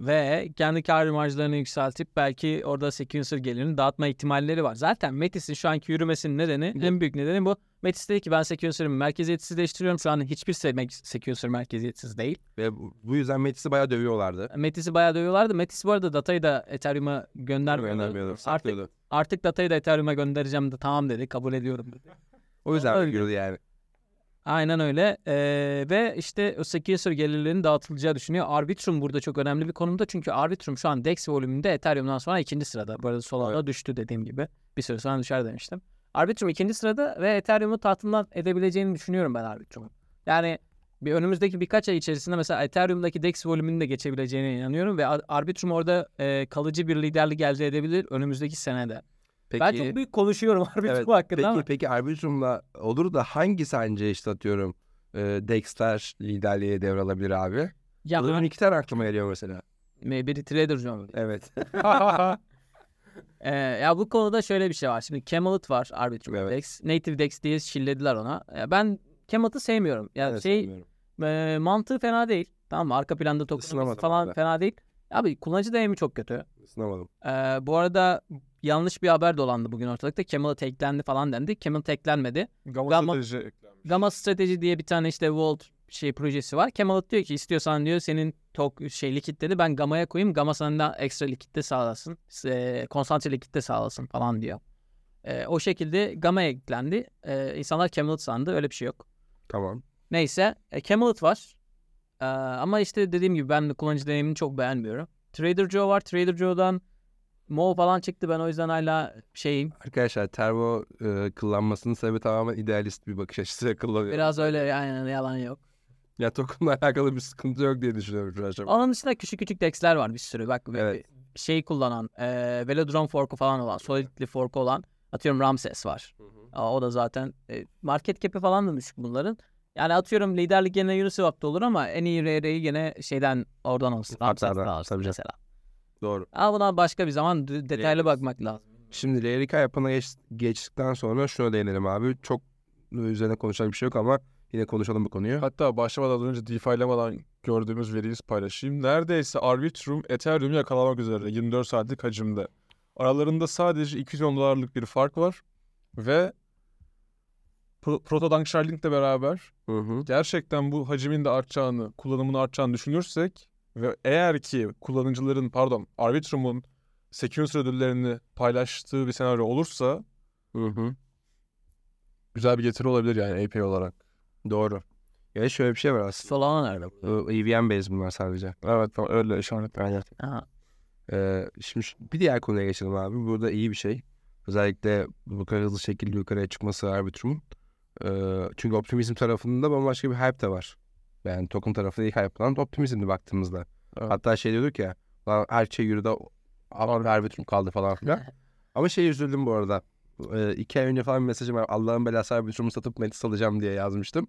Ve kendi kar marjlarını yükseltip belki orada sequencer gelirini dağıtma ihtimalleri var. Zaten Metis'in şu anki yürümesinin nedeni, en büyük nedeni bu. Metis dedi ki ben sequencer'ımı merkeziyetsizleştiriyorum. Şu an hiçbir se- sequencer merkeziyetsiz değil. Ve bu, bu yüzden Metis'i bayağı dövüyorlardı. Metis'i bayağı dövüyorlardı. Metis bu arada datayı da Ethereum'a göndermiyordu. Göndermiyordu. Artık, artık datayı da Ethereum'a göndereceğim de tamam dedi. Kabul ediyorum dedi. O yüzden giriyordu yani. Aynen öyle. Ee, ve işte o sequencer gelirlerinin dağıtılacağı düşünüyor. Arbitrum burada çok önemli bir konumda. Çünkü Arbitrum şu an DEX volümünde Ethereum'dan sonra ikinci sırada. Bu arada Solana'da düştü dediğim gibi. Bir süre sonra düşer demiştim. Arbitrum ikinci sırada ve Ethereum'u tahtından edebileceğini düşünüyorum ben Arbitrum'un. Yani bir önümüzdeki birkaç ay içerisinde mesela Ethereum'daki DEX volümünü de geçebileceğine inanıyorum ve Ar- Arbitrum orada e, kalıcı bir liderlik elde edebilir önümüzdeki senede. Peki, Ben çok büyük konuşuyorum [laughs] Arbitrum evet, hakkında peki, ama peki Arbitrum'la olur da hangi sence işte atıyorum e, Dexter liderliğe devralabilir abi? ya, Benim iki tane aklıma geliyor mesela. biri Trader Joe. Evet. Ee, [laughs] [laughs] ya bu konuda şöyle bir şey var. Şimdi Camelot var Arbitrum Evet. Dex. Native Dex diye şillediler ona. Ben Camelot'u sevmiyorum. Ya Evet, şey sevmiyorum. e, mantığı fena değil. Tamam mı? Arka planda Isınamadım falan ben fena değil. Abi kullanıcı deneyimi çok kötü. Sınamadım. Ee, bu arada yanlış bir haber dolandı bugün ortalıkta. Camelot eklendi falan dendi. Camelot eklenmedi. Gamma, Gamma- strateji eklenmiş. Gamma Strateji diye bir tane işte Vault şey projesi var. Camelot diyor ki istiyorsan diyor senin tok şey likitleri ben Gamma'ya koyayım. Gamma senden ekstra likitte sağlasın. E, konsantre likitte sağlasın falan diyor. E, o şekilde Gamma eklendi. E, insanlar Camelot sandı. Öyle bir şey yok. Tamam. Neyse. E, Camelot var. E, ama işte dediğim gibi ben de kullanıcı deneyimini çok beğenmiyorum. Trader Joe var. Trader Joe'dan Mo falan çıktı. Ben o yüzden hala şeyim. Arkadaşlar Tervo e, kullanmasının sebebi tamamen idealist bir bakış açısıyla kullanıyor. Biraz öyle yani yalan yok. Ya token'la alakalı bir sıkıntı yok diye düşünüyorum şu aşamada. Onun dışında küçük küçük dex'ler var bir sürü. Bak Evet. şey kullanan, e, Velodrome fork'u falan olan, Solidly fork'u olan atıyorum Ramses var. Aa, o da zaten e, market cap'i falan da düşük bunların. Yani atıyorum liderlik gene Uniswap'ta olur ama en iyi RR'yi gene şeyden oradan olsun. Ramses'ten alsın mesela. Doğru. Ama buna başka bir zaman detaylı bakmak lazım. Şimdi Lerika yapına geç, geçtikten sonra şuna değinelim abi. Çok üzerine konuşacak bir şey yok ama yine konuşalım bu konuyu. Hatta başlamadan önce DeFi'lemadan gördüğümüz veriyi paylaşayım. Neredeyse Arbitrum Ethereum'u yakalamak üzere 24 saatlik hacimde. Aralarında sadece 210 dolarlık bir fark var ve Pro- Proto Sharding'le beraber Hı hı. gerçekten bu hacimin de artacağını, kullanımın artacağını düşünürsek ve eğer ki kullanıcıların pardon Arbitrum'un security ödüllerini paylaştığı bir senaryo olursa Hı hı. güzel bir getiri olabilir yani API olarak. Doğru. Ya şöyle bir şey var aslında. Solana nerede? EVM based bunlar sadece. Evet tamam, öyle işaret. Aynen. Aha. Ee, şimdi şu- bir diğer konuya geçelim abi. Burada iyi bir şey. Özellikle bu kadar hızlı şekilde yukarıya çıkması Arbitrum'un. Ee, çünkü optimizm tarafında bambaşka bir hype de var. Yani token tarafında ilk hype'lanan optimizmdi baktığımızda. Evet. Hatta şey diyorduk ya lan her şey yürüdü Ar- Arbitrum kaldı falan filan. [laughs] Ama şey üzüldüm bu arada. Ee, iki ay önce falan bir mesajım var. Allah'ın belası Arbitrum'u satıp Metis alacağım diye yazmıştım.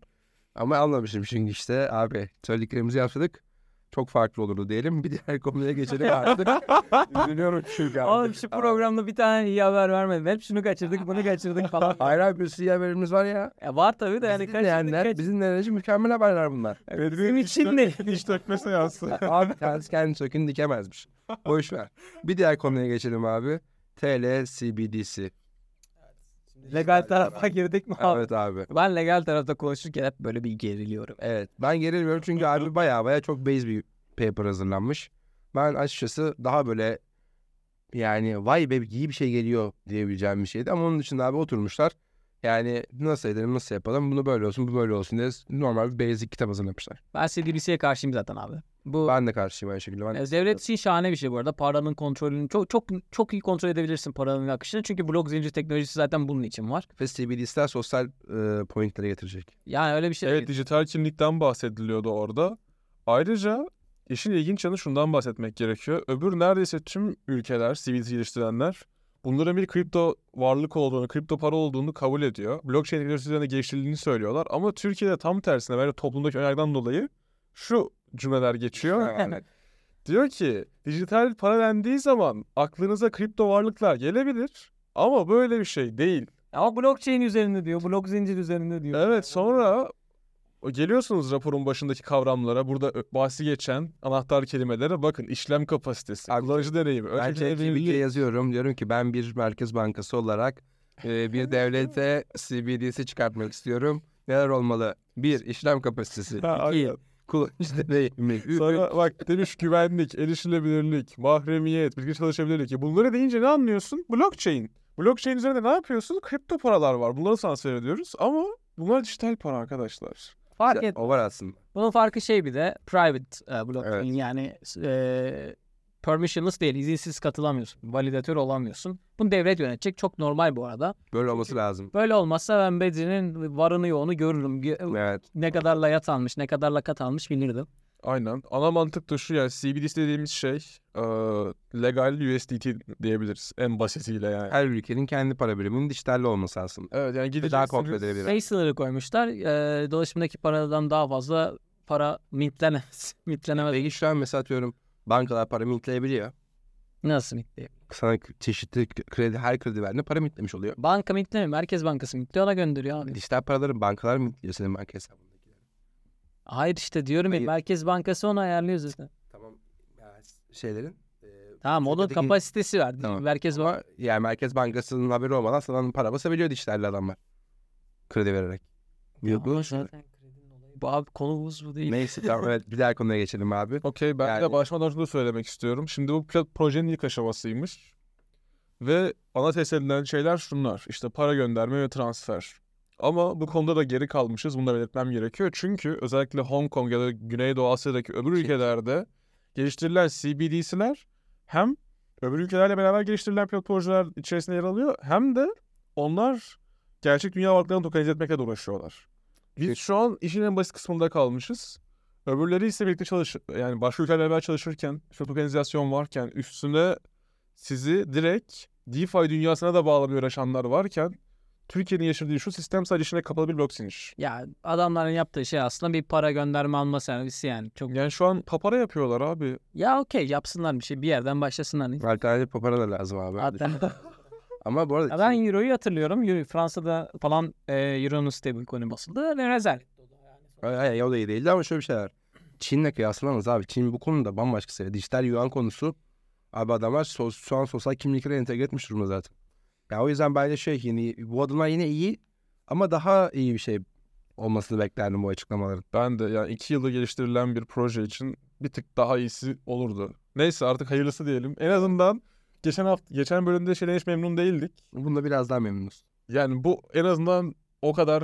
Ama almamışım çünkü işte abi söylediklerimizi yapsadık çok farklı olurdu diyelim. Bir diğer konuya geçelim artık. [laughs] Üzülüyorum çünkü Oğlum artık. şu programda bir tane iyi haber vermedim. Hep şunu kaçırdık, bunu kaçırdık falan. [laughs] Hayır abi bir sürü haberimiz var ya. Ya var tabii de yani kaçırdık, kaçırdık. bizim dinleyenler mükemmel haberler bunlar. Bizim için de. Hiç dökme seansı. abi kendisi kendi sökün dikemezmiş. Boş ver. Bir diğer konuya geçelim abi. TL CBDC. Legal tarafa girdik mi abi? Evet abi. Ben legal tarafta konuşurken hep böyle bir geriliyorum. Evet. Ben gerilmiyorum çünkü [laughs] abi baya baya çok base bir paper hazırlanmış. Ben açıkçası daha böyle yani vay be iyi bir şey geliyor diyebileceğim bir şeydi. Ama onun dışında abi oturmuşlar. Yani nasıl edelim nasıl yapalım bunu böyle olsun bu böyle olsun diye normal bir basic kitap hazırlamışlar. Ben CDBC'ye karşıyım zaten abi. Bu Ben de karşıyım aynı şekilde. Ben e, devlet için şahane bir şey bu arada. Paranın kontrolünü çok çok çok iyi kontrol edebilirsin paranın akışını. Çünkü blok zincir teknolojisi zaten bunun için var. ve CBDC'ler sosyal e, pointlere getirecek. Yani öyle bir şey Evet dijital kimlikten bahsediliyordu orada. Ayrıca işin ilginç yanı şundan bahsetmek gerekiyor. Öbür neredeyse tüm ülkeler, CBDC geliştirenler bunların bir kripto varlık olduğunu, kripto para olduğunu kabul ediyor. Blockchain teknolojisi üzerine söylüyorlar. Ama Türkiye'de tam tersine böyle toplumdaki önyargıdan dolayı şu cümleler geçiyor. [laughs] Diyor ki dijital para dendiği zaman aklınıza kripto varlıklar gelebilir. Ama böyle bir şey değil. Ama blockchain üzerinde diyor. Blok zincir üzerinde diyor. Evet sonra geliyorsunuz raporun başındaki kavramlara. Burada bahsi geçen anahtar kelimelere bakın. işlem kapasitesi, Abi, kullanıcı deneyimi. Ben ChatGPT'ye yazıyorum. Diyorum ki ben bir merkez bankası olarak e, bir devlete CBDC çıkartmak istiyorum. Neler olmalı? Bir, işlem kapasitesi. [laughs] Ha, İki, aynen. kullanıcı deneyimi. [laughs] Sonra bak demiş güvenlik, erişilebilirlik, mahremiyet, bilgi çalışabilirlik. Bunları deyince ne anlıyorsun? Blockchain. Blockchain üzerinde ne yapıyorsun? Kripto paralar var. Bunları sana seyrediyoruz ama bunlar dijital para arkadaşlar. Fark et. o var aslında. Bunun farkı şey bir de private e, blockchain Evet. yani e, permissionless değil izinsiz katılamıyorsun. Validatör olamıyorsun. Bunu devlet yönetecek. Çok normal bu arada. Böyle olması lazım. Böyle olmazsa ben Bedri'nin varını yoğunu görürüm. Gö- Evet. Ne kadar layat almış, ne kadar lakat almış bilirdim. Aynen. Ana mantık da şu yani CBDC dediğimiz şey e, legal USDT diyebiliriz en basitiyle yani. Her ülkenin kendi para biriminin dijitalli olması aslında. Evet yani Ve daha kontrol gideceksiniz. edilebilir. Şey sınırı koymuşlar. E, dolaşımdaki paradan daha fazla para mintlenemez. [laughs] mintlenemez. Peki şu an mesela atıyorum bankalar para mintleyebiliyor. Nasıl mintleyeyim? Sana çeşitli kredi, her kredi verdiğinde para mintlemiş oluyor. Banka mintlemiyor. Merkez Bankası mintliyor ona gönderiyor abi. Dijital paraları bankalar mintliyor senin banka hesabındaki. Hayır işte diyorum ya Hayır. Merkez Bankası onu ayarlıyor zaten. Tamam. Şeylerin. e, Tamam onun Türkiye'deki- kapasitesi var. Tamam. Merkez Bank Ama yani Merkez Bankası'nın haberi olmadan sana para basabiliyor dijitalli adamlar. Kredi vererek. Yok, bu- zaten kredinin olayı bu abi konumuz bu değil. Neyse tamam evet bir diğer konuya geçelim abi. [laughs] Okey ben Yani- de başlamadan şunu da söylemek istiyorum. Şimdi bu pilot projenin ilk aşamasıymış. Ve ana test edilen şeyler şunlar. İşte para gönderme ve transfer. Ama bu konuda da geri kalmışız. Bunu da belirtmem gerekiyor. Çünkü özellikle Hong Kong ya da Güneydoğu Asya'daki öbür ülkelerde geliştirilen CBDC'ler hem öbür ülkelerle beraber geliştirilen pilot projeler içerisinde yer alıyor hem de onlar gerçek dünya varlıklarını tokenize etmekle de uğraşıyorlar. Biz şu an işin en basit kısmında kalmışız. Öbürleri ise birlikte çalış yani başka ülkelerle beraber çalışırken, işte tokenizasyon varken üstüne sizi direkt DeFi dünyasına da bağlamaya uğraşanlar varken Türkiye'nin yaşadığı şu sistem sadece içine kapalı bir blok zincir. Ya adamların yaptığı şey aslında bir para gönderme alma servisi yani. Çok Yani şu an papara yapıyorlar abi. ya okey yapsınlar bir şey bir yerden başlasınlar. Alternatif para da lazım abi. Zaten [laughs] Ama bu arada Ya ben Euro'yu hatırlıyorum. Euro, Fransa'da falan e, Euro'nun stablecoin'i basıldı ve rezerv. Hayır, hayır o da iyi değildi ama şöyle bir şey var. Çin'le kıyaslanamaz abi. Çin bu konuda bambaşka seviye. Dijital yuan konusu abi adamlar so- şu an sosyal kimliklere entegre etmiş durumda zaten. Ya o yüzden bence şey yine bu adımlar yine iyi ama daha iyi bir şey olmasını beklerdim bu açıklamaların. Ben de yani iki yılda geliştirilen bir proje için bir tık daha iyisi olurdu. Neyse artık hayırlısı diyelim. En azından geçen hafta geçen bölümde şeyden hiç memnun değildik. Bunda biraz daha memnunuz. Yani bu en azından o kadar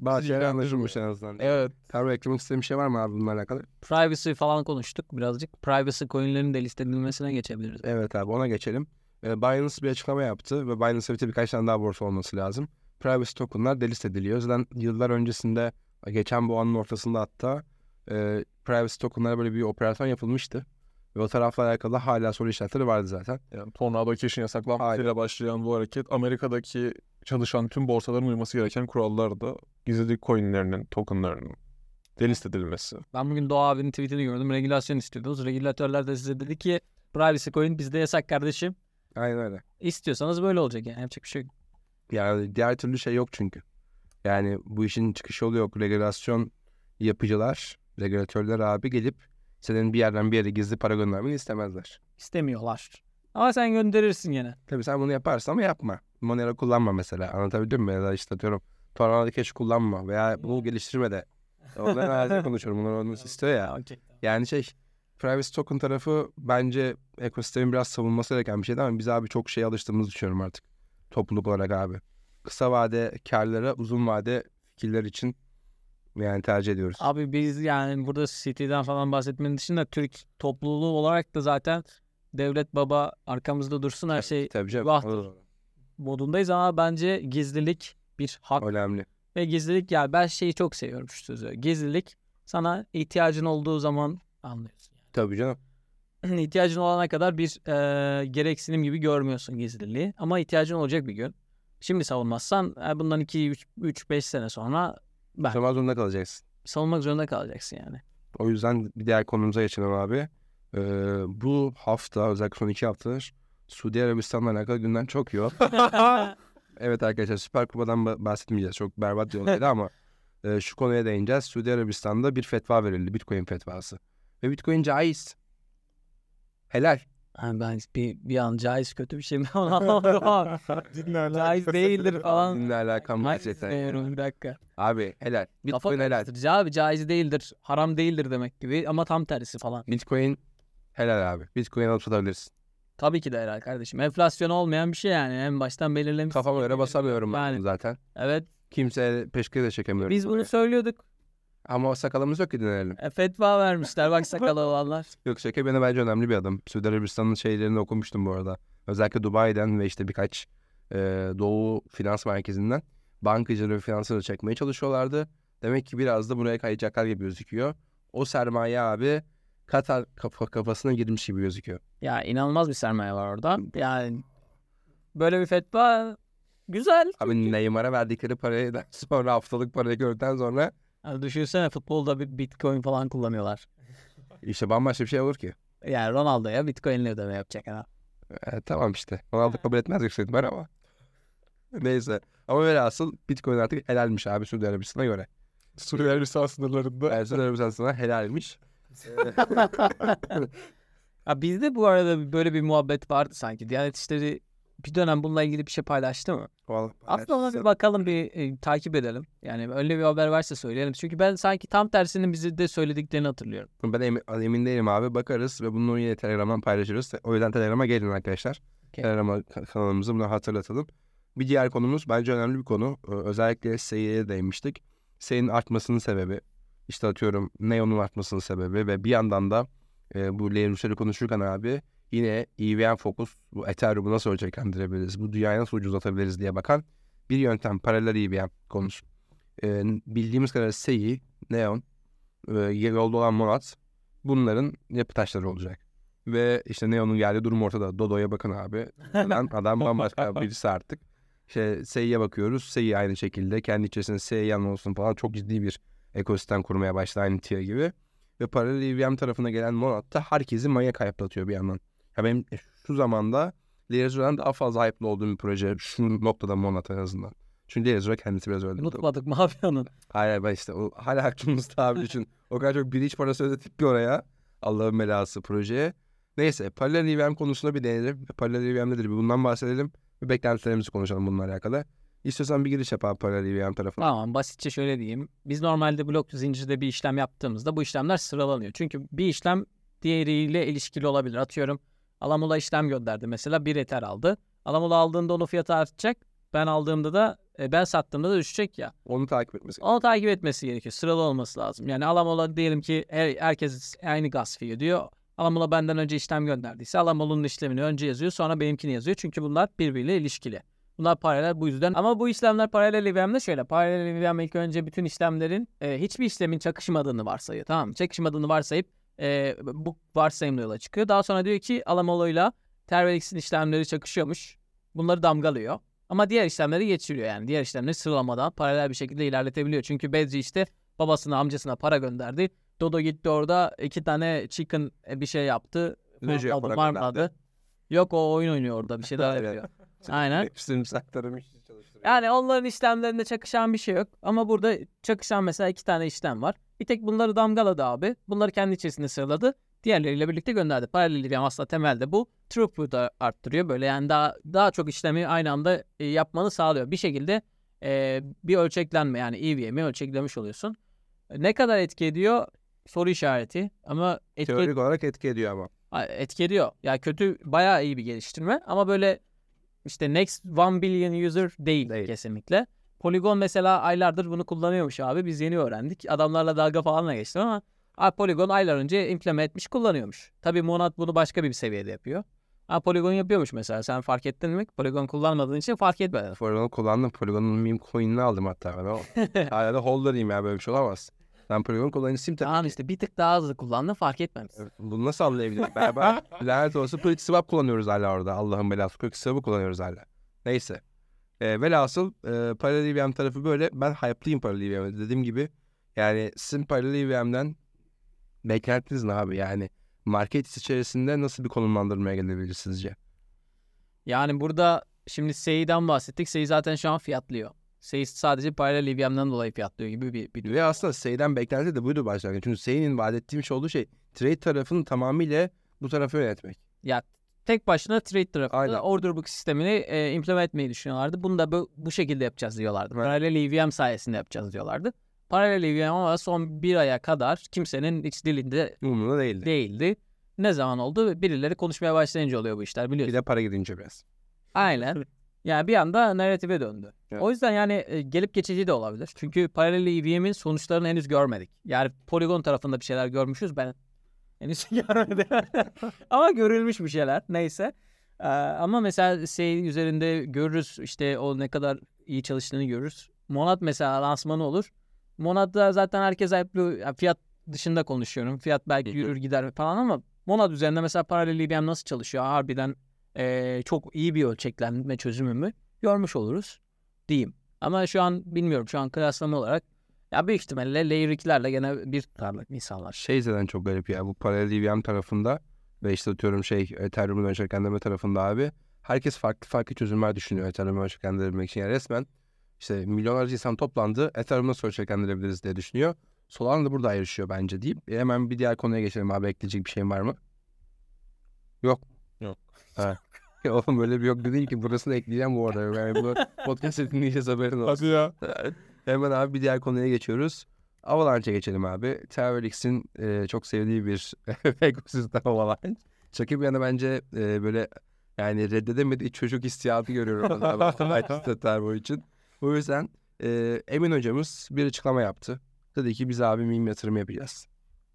Bazı anlaşılmış en azından. evet Karma eklemek istediğin bir şey var mı abi bununla alakalı? Privacy falan konuştuk birazcık. Privacy coin'lerin de listedilmesine geçebiliriz. Evet abi ona geçelim. Ee, Binance bir açıklama yaptı ve Binance'da bir birkaç tane daha borsa olması lazım. Privacy tokenlar delist ediliyor. Zaten yıllar öncesinde geçen bu anın ortasında hatta e, privacy tokenlara böyle bir operasyon yapılmıştı. Ve o tarafla alakalı hala soru işaretleri vardı zaten. yani Tornado Cash'in yasaklanmasıyla başlayan bu hareket Amerika'daki çalışan tüm borsaların uyması gereken kurallarda gizli coinlerinin, tokenlarının delist edilmesi. Ben bugün Doğa abinin tweetini gördüm. Regülasyon istiyordunuz. Regülatörler de size dedi ki privacy coin bizde yasak kardeşim. Aynen öyle. İstiyorsanız böyle olacak yani. Yapacak bir şey yok. Yani diğer türlü şey yok çünkü. Yani bu işin çıkış yolu yok. Regülasyon yapıcılar, regülatörler abi gelip senin bir yerden bir yere gizli para göndermeni istemezler. İstemiyorlar. Ama sen gönderirsin yine. Tabii sen bunu yaparsın ama yapma. Monero kullanma mesela. Anlatabildim mi? Ya da işte atıyorum Tornado Cash kullanma veya bunu geliştirme de. Ondan ağzıyla [laughs] konuşuyorum. Bunlar onu istiyor ya. Yani şey privacy token tarafı bence ekosistemin biraz savunması gereken bir şeydi ama biz abi çok şeye alıştığımızı düşünüyorum artık. Topluluk olarak abi. kısa vade karlara, uzun vade fikirler için yani tercih ediyoruz. Abi biz yani burada City'den falan bahsetmenin dışında Türk topluluğu olarak da zaten devlet baba arkamızda dursun her şey Tabii canım. vahtır. modundayız ama bence gizlilik bir hak Önemli. ve gizlilik ya ben şeyi çok seviyorum şu sözü. Gizlilik sana ihtiyacın olduğu zaman anlıyorsun. Tabii canım. [clears throat] İhtiyacın olana kadar bir e, gereksinim gibi görmüyorsun gizliliği ama ihtiyacın olacak bir gün. Şimdi savunmazsan e, bundan 2 3 5 sene sonra ben Savunmak zorunda kalacaksın. savunmak zorunda kalacaksın yani. O yüzden bir diğer konumuza geçelim abi. Ee, bu hafta özellikle son iki haftadır Suudi Arabistan'la alakalı gündem çok yoğun. [laughs] evet arkadaşlar Süper Kupa'dan ba- bahsetmeyeceğiz. Çok berbat bir olaydı [laughs] ama e, şu konuya değineceğiz. Suudi Arabistan'da bir fetva verildi. Bitcoin fetvası. Ve Bitcoin caiz. Helal. Yani ben bir, bir an caiz kötü bir şey mi onu [laughs] anlamadım [laughs] ama caiz değildir falan. Dinle alakam gerçekten. diyorum, bir dakika. Abi helal. Kafa Bitcoin helal. karıştırıcı abi caiz değildir, haram değildir demek gibi ama tam tersi falan. Bitcoin helal abi. Bitcoin alıp satabilirsin. Tabii ki de helal kardeşim. Enflasyon olmayan bir şey yani en baştan belirlemiş. Kafama göre basamıyorum ben Yani. zaten. Evet Kimseye peşkire de çekemiyorum. biz bunu söylüyorduk. Ama sakalımız yok ki dinleyelim. E, fetva vermişler bak sakalı [laughs] olanlar. Yok şaka beni bence önemli bir adam. Suudi Arabistan'ın şeylerini okumuştum bu arada. Özellikle Dubai'den ve işte birkaç e, doğu finans merkezinden bankacıları ve finansları çekmeye çalışıyorlardı. Demek ki biraz da buraya kayacaklar gibi gözüküyor. O sermaye abi Katar kafa, kafasına girmiş gibi gözüküyor. Ya inanılmaz bir sermaye var orada. Yani böyle bir fetva güzel. Abi Neymar'a verdikleri parayı da [laughs] sonra haftalık parayı gördükten sonra Yani düşünsene futbolda bir bitcoin falan kullanıyorlar. işte bambaşka bir şey olur ki. Yani Ronaldo'ya bitcoin'le ödeme yapacak adam. E, tamam işte. Ronaldo kabul etmez yüksek ihtimal ama. Neyse. Ama velhasıl Bitcoin artık helalmiş abi Suudi Arabistan'a göre. Suudi Arabistan sınırlarında Yani Suudi Arabistan'a helalmiş. [laughs] Ha bizde bu arada böyle bir muhabbet vardı sanki. Diyanet İşleri bir dönem bununla ilgili bir şey paylaştı mı? Vallahi Aslında ona bir bakalım bir e, takip edelim. Yani öyle bir haber varsa söyleyelim. Çünkü ben sanki tam tersinin bizi de söylediklerini hatırlıyorum. Ben emin, emin değilim abi. Bakarız ve bunu yine Telegram'dan paylaşırız. O yüzden Telegram'a gelin arkadaşlar. Okey. Telegram'a ka- kanalımızı bunu hatırlatalım. Bir diğer konumuz bence önemli bir konu. Ee, Özellikle SEI'ye değinmiştik. SEI'nin artmasının sebebi. işte atıyorum Neon'un artmasının sebebi ve bir yandan da e, bu User'ı konuşurken abi yine EVM Focus bu Ethereum'u nasıl ölçeklendirebiliriz? Bu dünyayı nasıl ucuzlatabiliriz diye bakan bir yöntem paralel EVM konusu. Ee, bildiğimiz kadarıyla SEI, Neon, e, yolda olan Monat bunların yapı taşları olacak. Ve işte Neon'un geldiği durum ortada. Dodo'ya bakın abi. Lan [laughs] adam bambaşka birisi artık. İşte Sei'ye bakıyoruz. Sei aynı şekilde. Kendi içerisinde Sei yan olsun falan çok ciddi bir ekosistem kurmaya başladı aynı tier gibi. Ve paralel EVM tarafına gelen Monat da herkesi manyak hype'latıyor bir yandan. Ya benim şu zamanda Layer'dan daha fazla hype'lı olduğum bir proje. Şu noktada Monat en azından. Çünkü Layer'da kendisi biraz öyle. Unutmadık mı abi onu? Hayır ben işte o hala aklımızda abi [laughs] düşün. O kadar çok bridge parası ödedik ki oraya. Allah'ın belası projeye. Neyse paralel EVM konusuna bir değinelim. Paralel EVM nedir bir bundan bahsedelim. Ve beklentilerimizi konuşalım bununla alakalı. İstiyorsan bir giriş yap abi paralel EVM tarafına. Tamam basitçe şöyle diyeyim. Biz normalde blok zincirde bir işlem yaptığımızda bu işlemler sıralanıyor. Çünkü bir işlem diğeriyle ilişkili olabilir. Atıyorum Alamula işlem gönderdi mesela bir Ether aldı. Alamula aldığında onun fiyatı artacak. Ben aldığımda da e, ben sattığımda da düşecek ya. Onu takip etmesi. Onu takip etmesi gerekiyor. Sıralı olması lazım. Yani Alamola diyelim ki her, herkes aynı gaz fee ödüyor. Alamola benden önce işlem gönderdiyse Alamola'nın işlemini önce yazıyor sonra benimkini yazıyor. Çünkü bunlar birbiriyle ilişkili. Bunlar paralel bu yüzden. Ama bu işlemler paralel EVM'de şöyle. Paralel EVM ilk önce bütün işlemlerin e, hiçbir işlemin çakışmadığını varsayıyor. Tamam mı? Çakışmadığını varsayıp e, bu varsayımla yola çıkıyor. Daha sonra diyor ki Alamolo'yla Tervelix'in işlemleri çakışıyormuş. Bunları damgalıyor. Ama diğer işlemleri geçiriyor yani. Diğer işlemleri sıralamadan paralel bir şekilde ilerletebiliyor. Çünkü Bedri işte babasına amcasına para gönderdi. Dodo gitti orada iki tane chicken e, bir şey yaptı. Marmeladı, para marmeladı. Yok o oyun oynuyor orada bir şeyler [laughs] Evet. yapıyor. [laughs] Aynen. Hepsini çalıştırıyor. Yani onların işlemlerinde çakışan bir şey yok. Ama burada çakışan mesela iki tane işlem var. Bir tek bunları damgaladı abi. Bunları kendi içerisinde sıraladı. Diğerleriyle birlikte gönderdi. Paralel EVM aslında temelde bu. Throughput'u arttırıyor. Böyle yani daha daha çok işlemi aynı anda e, yapmanı sağlıyor. Bir şekilde e, bir ölçeklenme yani EVM'i ölçeklemiş oluyorsun. E, Ne kadar etki ediyor? Soru işareti. Ama etki, Teorik olarak etki ediyor ama. Etki ediyor. Ya kötü bayağı iyi bir geliştirme ama böyle işte next 1 billion user değil, Değil. kesinlikle. Polygon mesela aylardır bunu kullanıyormuş abi. Biz yeni öğrendik. Adamlarla dalga falanla geçtim ama abi Polygon aylar önce implement etmiş kullanıyormuş. Tabii Monad bunu başka bir seviyede yapıyor. Ha Polygon yapıyormuş mesela. Sen fark ettin mi? Polygon kullanmadığın için fark etmedin. Polygon'u kullandım. Polygon'un meme coin'ini aldım hatta ben. O. [laughs] Hala da holder'ıyım ya böyle bir şey olamaz. Ben Polygon kullanıcısıyım tabii. Tamam işte bir tık daha hızlı kullandın fark etmemişsin. Evet, Bunu nasıl anlayabilirim? Beraber [laughs] lanet olsun Swap kullanıyoruz hala orada. Allah'ın belası Quick Swap'ı kullanıyoruz hala. Neyse. E, velhasıl e, Parallel EVM tarafı böyle. Ben hype'lıyım Parallel EVM'e. Dediğim gibi yani sizin Parallel EVM'den beklentiniz ne abi? Yani market içerisinde nasıl bir konumlandırmaya gelebilir sizce? Yani burada şimdi Sei'den bahsettik. Sei zaten şu an fiyatlıyor. Sei sadece paralel EVM'den dolayı fiyatlıyor gibi bir, bir Ve aslında Sey'den beklenti de buydu başlangıç. Çünkü Sey'nin vaat ettiğim şey olduğu şey trade tarafını tamamıyla bu tarafı yönetmek. Ya tek başına trade Aynen. order book sistemini e, implement etmeyi düşünüyorlardı. Bunu da bu, bu şekilde yapacağız diyorlardı. Evet. Paralel EVM sayesinde yapacağız diyorlardı. Paralel EVM ama son bir aya kadar kimsenin hiç dilinde Umurumda değildi. değildi. Ne zaman oldu? Birileri konuşmaya başlayınca oluyor bu işler Bir biliyorsun. de para gidince biraz. Aynen. Yani bir anda narratife döndü. Evet. O yüzden yani e, gelip geçici de olabilir. Çünkü paralel EVM'in sonuçlarını henüz görmedik. Yani Polygon tarafında bir şeyler görmüşüz. Ben henüz [laughs] görmedim. ama görülmüş bir şeyler. Neyse. Ee, ama mesela şey üzerinde görürüz işte o ne kadar iyi çalıştığını görürüz. Monad mesela lansmanı olur. Monad'da zaten herkes hype'lı. Fiyat dışında konuşuyorum. Fiyat belki yürür gider falan ama Monad üzerinde mesela paralel EVM nasıl çalışıyor? Harbiden eee, çok iyi bir ölçeklenme çözümü mü görmüş oluruz diyeyim. Ama şu an bilmiyorum. Şu an kıyaslama olarak ya büyük ihtimalle Layer 2'lerle gene bir tutarlık insanlar. Şey zaten çok garip ya bu paralel EVM tarafında ve işte atıyorum şey Ethereum'un ölçeklendirme tarafında abi herkes farklı farklı çözümler düşünüyor Ethereum'u ölçeklendirmek için. Yani resmen işte milyonlarca insan toplandı Ethereum'u nasıl ölçeklendirebiliriz diye düşünüyor. Solana da burada ayrışıyor bence deyip e, hemen bir diğer konuya geçelim abi ekleyecek bir şeyin var mı? Yok. Yok. Ha. [laughs] Ya Oğlum böyle bir yok değil ki burasını ekleyeceğim bu arada. Yani bunu [laughs] podcast dinleyeceğiz haberin olsun. Hadi ya. Hemen abi bir diğer konuya geçiyoruz. Avalanche'a geçelim abi. Terrorix'in e, çok sevdiği bir [laughs] ekosistem Avalanche. Şaka bir yana bence e, böyle yani reddedemediği çocuk hissiyatı görüyorum. ben [laughs] abi Avalanche Terror için. O yüzden e, Emin hocamız bir açıklama yaptı. Dedi ki biz abi meme yatırımı yapacağız.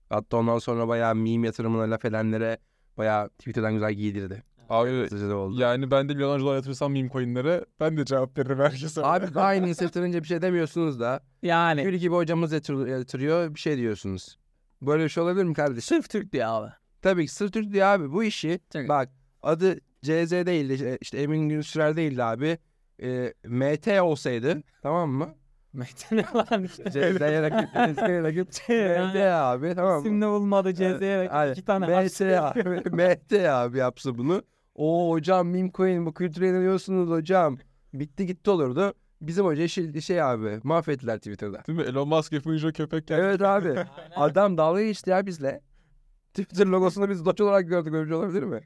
Hatta ondan sonra bayağı meme yatırımına laf edenlere bayağı Twitter'dan güzel giydirdi. Abi Hızlıca da oldu. yani ben de milyonlarca dolar yatırsam meme coinlere ben de cevap veririm herkese. Abi [laughs] aynı yatırınca bir şey demiyorsunuz da. Yani Gül gibi hocamız yatır- yatırıyor bir şey diyorsunuz. Böyle bir şey olabilir mi kardeşim? sırf Türk diye abi. Tabii ki sırf Türk diye abi bu işi Tabii. bak adı CZ değildi işte Emin Günsürer değildi abi. E, MT olsaydı tamam mı? [laughs] Metin lan işte. CZ'ye rakip CZ'ye rakip MT abi tamam mı? İsimle olmadı CZ'ye Aynen. iki tane MT harf. [laughs] abi, MT abi yapsa bunu. O hocam meme coin bu kültüre inanıyorsunuz hocam. Bitti gitti olurdu. Bizim hoca şey, şey abi mahvettiler Twitter'da. Değil mi? Elon Musk yapınca köpek geldi. Evet abi. [laughs] Adam dalga geçti ya bizle. Twitter logosunu biz doç olarak gördük. Böyle bir şey olabilir mi?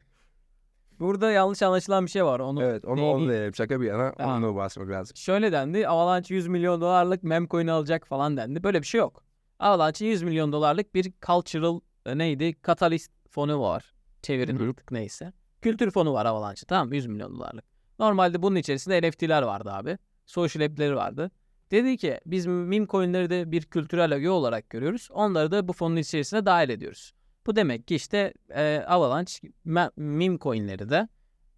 Burada yanlış anlaşılan bir şey var. Onu Evet onu Neyi? onu diyelim. Şaka bir yana. Tamam. Onu bahsetmek lazım. Şöyle dendi. Avalanche 100 milyon dolarlık memcoin alacak falan dendi. Böyle bir şey yok. Avalanche'in 100 milyon dolarlık bir cultural e, neydi? Catalyst fonu var. Çevirin artık neyse. Kültür fonu var Avalanche'ın tamam mı? 100 milyon dolarlık. Normalde bunun içerisinde NFT'ler vardı abi. Social app'leri vardı. Dedi ki biz meme coinleri de bir kültürel öge olarak görüyoruz. Onları da bu fonun içerisine dahil ediyoruz. Bu demek ki işte e, Avalanche me- meme coinleri de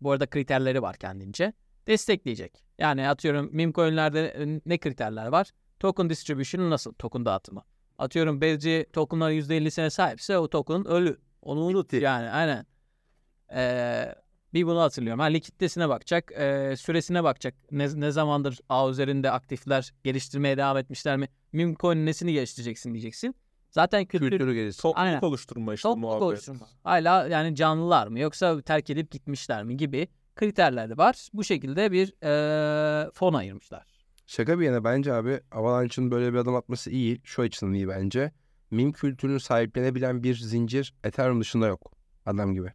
bu arada kriterleri var kendince destekleyecek. Yani atıyorum meme coinlerde e, ne kriterler var? Token distribution nasıl? Token dağıtımı. Atıyorum BSC tokenlar %50'sine sahipse o token ölü. Onu unut yani aynen. Ee, bir bunu hatırlıyorum. Ha, likiditesine bakacak, e, süresine bakacak. Ne, ne zamandır ağ üzerinde aktifler geliştirmeye devam etmişler mi? Coin nesini geliştireceksin diyeceksin. Zaten kültür, Kültürü. Aynen. Topluluk oluşturma işte Topluluk muhabbet. oluşturma. Hala yani canlılar mı yoksa terk edip gitmişler mi gibi kriterleri var. Bu şekilde bir eee fon ayırmışlar. Şaka bir yana bence abi Avalanche'ın böyle bir adım atması iyi. Şu açıdan iyi bence. Meme kültürünü sahiplenebilen bir zincir Ethereum dışında yok. Adam gibi.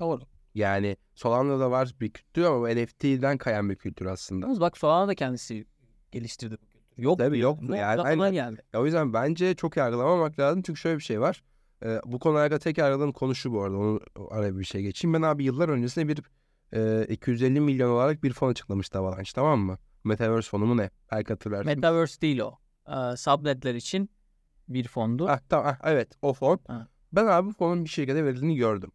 Doğru. Yani Solana'da var bir kültür ama bu NFT'den kayan bir kültür aslında. Yalnız bak Solana da kendisi geliştirdi bu kültürü. Yok Tabii Ne yani, aynen. geldi. Ya o yüzden bence çok yargılamamak lazım. Çünkü şöyle bir şey var. Ee, bu konu hakkında tek yargıladığım konu şu bu arada. Onu araya bir şey geçeyim. Ben abi yıllar öncesinde bir e, 250 milyon olarak bir fon açıklamıştı Avalanche tamam mı? Metaverse fonu mu ne? Belki hatırlarsın. Metaverse değil o. Ee, subnetler için bir fondu. Ah, tamam, ah, evet o fon. Ha. Ben abi bu fonun bir şirkete verildiğini gördüm.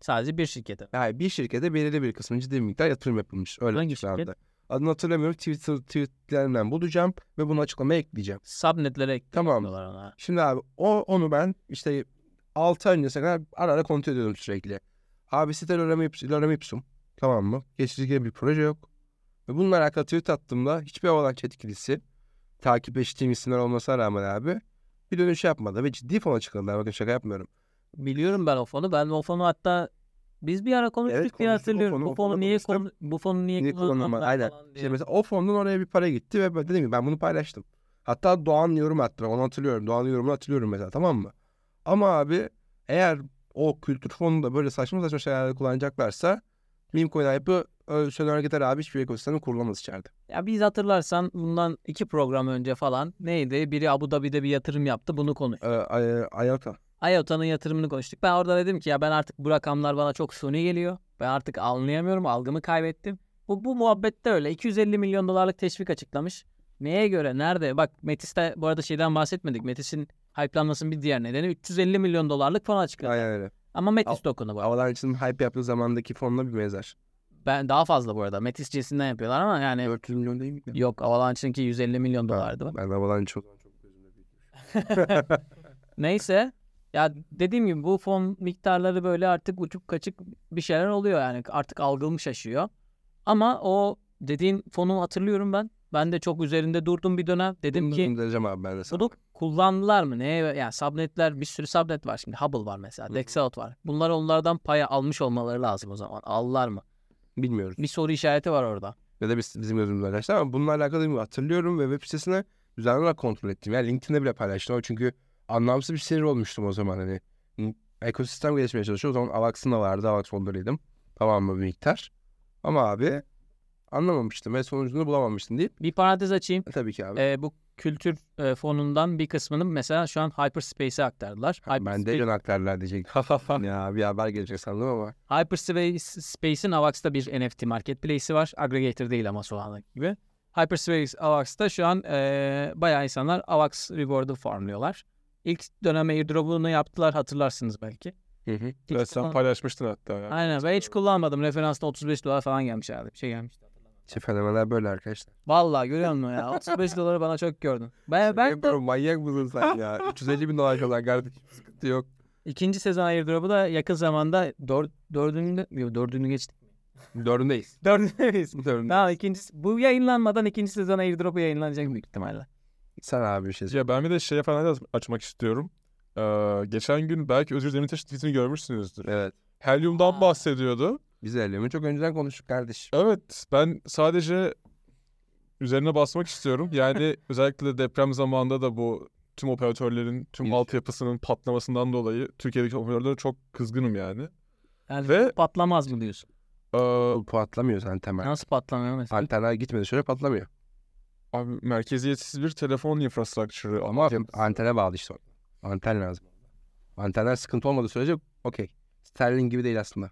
Sadece bir şirkete. Yani bir şirkete belirli bir kısmı ciddi bir miktar yatırım yapılmış. Öyle Hangi şirket? Adını hatırlamıyorum. Twitter tweetlerimden bulacağım ve bunu açıklamaya ekleyeceğim. Subnetlere Tamam. ekliyorlar ona. Şimdi abi o onu ben işte 6 ay öncesine kadar ara ara kontrol ediyordum sürekli. Abi site lorem, ips, lorem ipsum. Tamam mı? Geçici bir proje yok. Ve bununla alakalı tweet attığımda hiçbir avalanche etkilisi takip ettiğim isimler olmasına rağmen abi bir dönüş yapmadı ve ciddi fon açıkladılar. Bakın şaka yapmıyorum. Biliyorum ben o fonu. Ben o fonu hatta biz bir ara konuştuk Evet, diye hatırlıyorum. fonu, bu fonu niye konu, bu fonu niye, Niye kullanılmadı Aynen. İşte mesela o fondan oraya bir para gitti ve dedim ki ben bunu paylaştım. Hatta Doğan yorum attı. Onu hatırlıyorum. Doğan yorumunu hatırlıyorum mesela tamam mı? Ama abi eğer o kültür fonunda böyle saçma saçma şeyler kullanacaklarsa meme coin hype'ı söner gider abi hiçbir ekosistemi kurulamaz içeride. Ya biz hatırlarsan bundan iki program önce falan neydi? Biri Abu Dhabi'de bir yatırım yaptı. Bunu konuş. Ee, IOTA. IOTA'nın yatırımını konuştuk. Ben orada dedim ki ya ben artık bu rakamlar bana çok suni geliyor. Ben artık anlayamıyorum. Algımı kaybettim. Bu, bu muhabbette öyle. 250 milyon dolarlık teşvik açıklamış. Neye göre? Nerede? Bak Metis'te bu arada şeyden bahsetmedik. Metis'in hype'lanmasının bir diğer nedeni 350 milyon dolarlık fon açıkladı. Aynen öyle. Ama Metis tokenu bu. Avalanche'ın hype yaptığı zamandaki fonla bir benzer. Ben daha fazla bu arada. Metis cinsinden yapıyorlar ama yani 400 milyon değil mi? yok Avalanche'ınki 150 milyon dolardı. Ben Avalanche o zaman çok gözümde [laughs] büyütmüş. [laughs] Neyse ya dediğim gibi bu fon miktarları böyle artık uçuk kaçık bir şeyler oluyor yani artık algılım şaşıyor. Ama o dediğin fonu hatırlıyorum ben. Ben de çok üzerinde durdum bir dönem. Dedim Bunu ki göndereceğim abi ben de sana. bunu kullandılar mı? Neye? Yani subnetler bir sürü subnet var şimdi. Hubble var mesela. Dexaut var. Bunlar onlardan paya almış olmaları lazım o zaman. Aldılar mı? Bilmiyoruz. Bir soru işareti var orada. Ya da biz, bizim gözümüzde arkadaşlar ama bununla alakalı hatırlıyorum ve web sitesine düzenli olarak kontrol ettim. Yani LinkedIn'de bile paylaştım ama çünkü anlamsız bir sinir olmuştum o zaman hani. Ekosistem gelişmeye çalışıyor. O zaman Avax'ın da vardı. Avax fonlarıydım. Tamam mı bir miktar. Ama abi anlamamıştım ve sonucunu bulamamıştım deyip Bir parantez açayım. e, tabii ki abi. Ee, bu kültür e, fonundan bir kısmını mesela şu an Hyperspace'e aktardılar. ben de Hyperspace- Elon aktarlar diyecek. ya bir haber gelecek sandım ama. Hyperspace'in Avax'ta bir NFT marketplace'i var. Aggregator değil ama Solana gibi. Hyperspace Avax'ta şu an eee bayağı insanlar Avax Reward'ı farmlıyorlar. İlk dönem airdrop'unu yaptılar hatırlarsınız belki. Hı hı. Hiç Evet, sen kullan- paylaşmıştın hatta. Ya. Aynen ben hiç kullanmadım. Referansta 35 dolar falan gelmiş herhalde. Bir şey gelmişti. İşte fenomenler böyle arkadaşlar. Vallahi görüyor musun ya? 35 [laughs] doları bana çok gördün. Ben, ben de manyak mısın sen ya? [laughs] 350 bin dolar kadar kardeşim sıkıntı yok. ikinci sezon airdrop'u da yakın zamanda dör, dördüncü, yok dördüncü geçtik. Dördündeyiz. Dördüncü miyiz? Dördündeyiz. Tamam ikincisi. Bu yayınlanmadan ikinci sezon airdrop'u yayınlanacak büyük ihtimalle. Sen abi bir şey söyle. Ya ben bir de şeye falan da açmak istiyorum. Ee, geçen gün belki Özgür Demirtaş tweetini görmüşsünüzdür. Evet. Helyumdan Aa. bahsediyordu. Biz Elion'u çok önceden konuştuk kardeş. Evet ben sadece üzerine basmak istiyorum. Yani [laughs] özellikle deprem zamanında da bu tüm operatörlerin tüm Bir- altyapısının patlamasından dolayı Türkiye'deki operatörlere çok kızgınım yani. Yani Ve- patlamaz mı diyorsun? Ee, patlamıyor zaten temel. Nasıl patlamıyor mesela? Antenler gitmedi şöyle patlamıyor. Abi merkeziyetsiz bir telefon infrastructure'ı Ama altyapısı. antene bağlı işte. Anten lazım. Antenler sıkıntı olmadığı sürece okey. Sterling gibi değil aslında.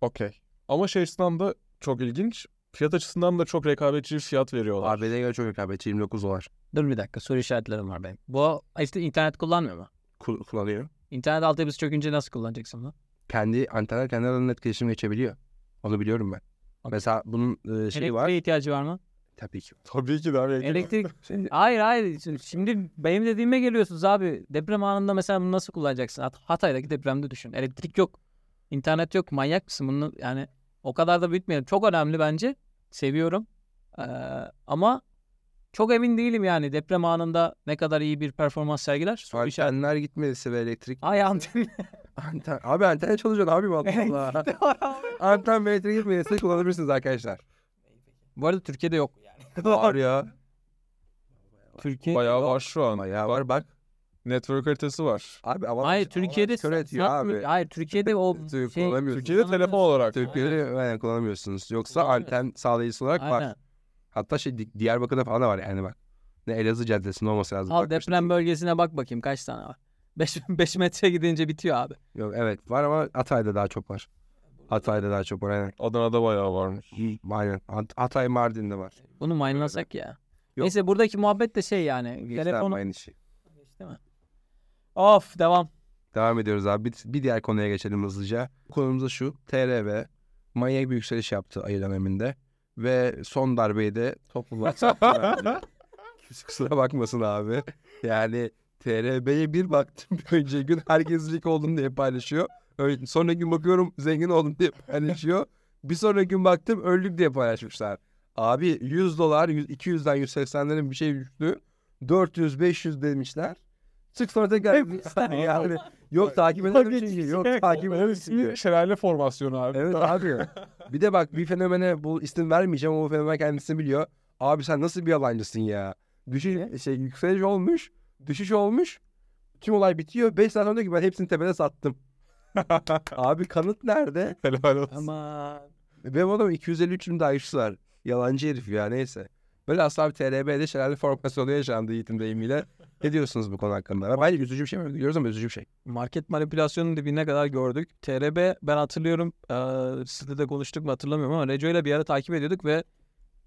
Okey. Ama şey açısından da çok ilginç. Fiyat açısından da çok rekabetçi bir fiyat veriyorlar. ABD'ye göre çok rekabetçi 29 dolar. Dur bir dakika soru işaretlerim var benim. Bu işte internet kullanmıyor mu? Kul- kullanıyor. İnternet altyapısı çökünce nasıl kullanacaksın bunu? Kendi antenler kendi aralarında etkileşim geçebiliyor. Onu biliyorum ben. Okey. Mesela bunun e, şeyi Elektriğe var. ihtiyacı var mı? Tabii ki. Tabii ki de abi. Elektrik... [laughs] Hayır hayır. Şimdi benim dediğime geliyorsunuz abi. Deprem anında mesela bunu nasıl kullanacaksın? Hat- Hatay'daki depremde düşün. Elektrik yok. İnternet yok. Manyak mısın? Bunu yani o kadar da büyütmeyelim. Çok önemli bence. Seviyorum. Ee, ama çok emin değilim yani deprem anında ne kadar iyi bir performans sergiler. Antenler gitmediyse ve elektrik. Ay [laughs] anten. Anten, abi antene çalışıyor abi valla. Anten ve elektrik gitmediyse kullanabilirsiniz arkadaşlar. Bu arada Türkiye'de yok. Var ya. Türkiye Bayağı var şu an. Bayağı var bak. Network haritası var. Abi ama Hayır Türkiye'de kör ediyor satmıyor. abi. Hayır Türkiye'de o [laughs] şey. Türkiye'de telefon olarak. Türkiye'de yani kullanamıyorsunuz. Yoksa anten sağlayıcısı olarak var. Aynen. Hatta şey Di- Diyarbakır'da falan da var yani bak. Ne Elazığ Caddesi'nde olması lazım. Al Bakmıştım. deprem bölgesine bak bakayım kaç tane var. 5 5 [laughs] metre gidince bitiyor abi. Yok evet var ama Hatay'da daha çok var. Hatay'da daha çok var. Aynen. Adana'da bayağı varmış. Aynen. Hat- Hatay Mardin'de var. Bunu mayınlasak ya. Yok. Neyse buradaki muhabbet de şey yani. Gençler Telefonu... aynı şey. Değil mi? Of devam. Devam ediyoruz abi. Bir, bir diğer konuya geçelim hızlıca. Konumuz da şu. TRV manyak bir yükseliş yaptı ayı döneminde. Ve son darbeyi de topluma [laughs] verdi. Kimse kusura bakmasın abi. Yani TRB'ye bir baktım bir önceki gün herkes lig oldum diye paylaşıyor. Öyle, sonraki gün bakıyorum zengin oldum diye paylaşıyor. Bir sonraki gün baktım öldük diye paylaşmışlar. Abi 100 dolar 100, 200'den 180'lerin bir şey düştü. 400 500 demişler. Çık sonra tekrar [laughs] [laughs] yani yok takip edelim çünkü yok takip [laughs] çünkü. Şelale formasyonu abi. Evet abi. Bir de bak bir fenomene bu isim vermeyeceğim ama bu fenomen kendisi biliyor. Abi sen nasıl bir yalancısın ya? Düşüş, şey, yükseliş olmuş, düşüş olmuş. Tüm olay bitiyor. 5 saat sonra diyor ki ben hepsini tepede sattım. [laughs] abi kanıt nerede? Helal olsun. Aman. Benim adam 253 bin takipçisi var. Yalancı herif ya neyse. Böyle asla bir TRB'de şelale formasyonu yaşandı Yiğit'in deyimiyle. Ne diyorsunuz bu konu hakkında? Bence üzücü bir şey mi? Biliyoruz ama üzücü bir şey. Market manipülasyonun dibine kadar gördük. TRB ben hatırlıyorum. Eee sizle de konuştuk mu hatırlamıyorum ama Reco ile bir ara takip ediyorduk ve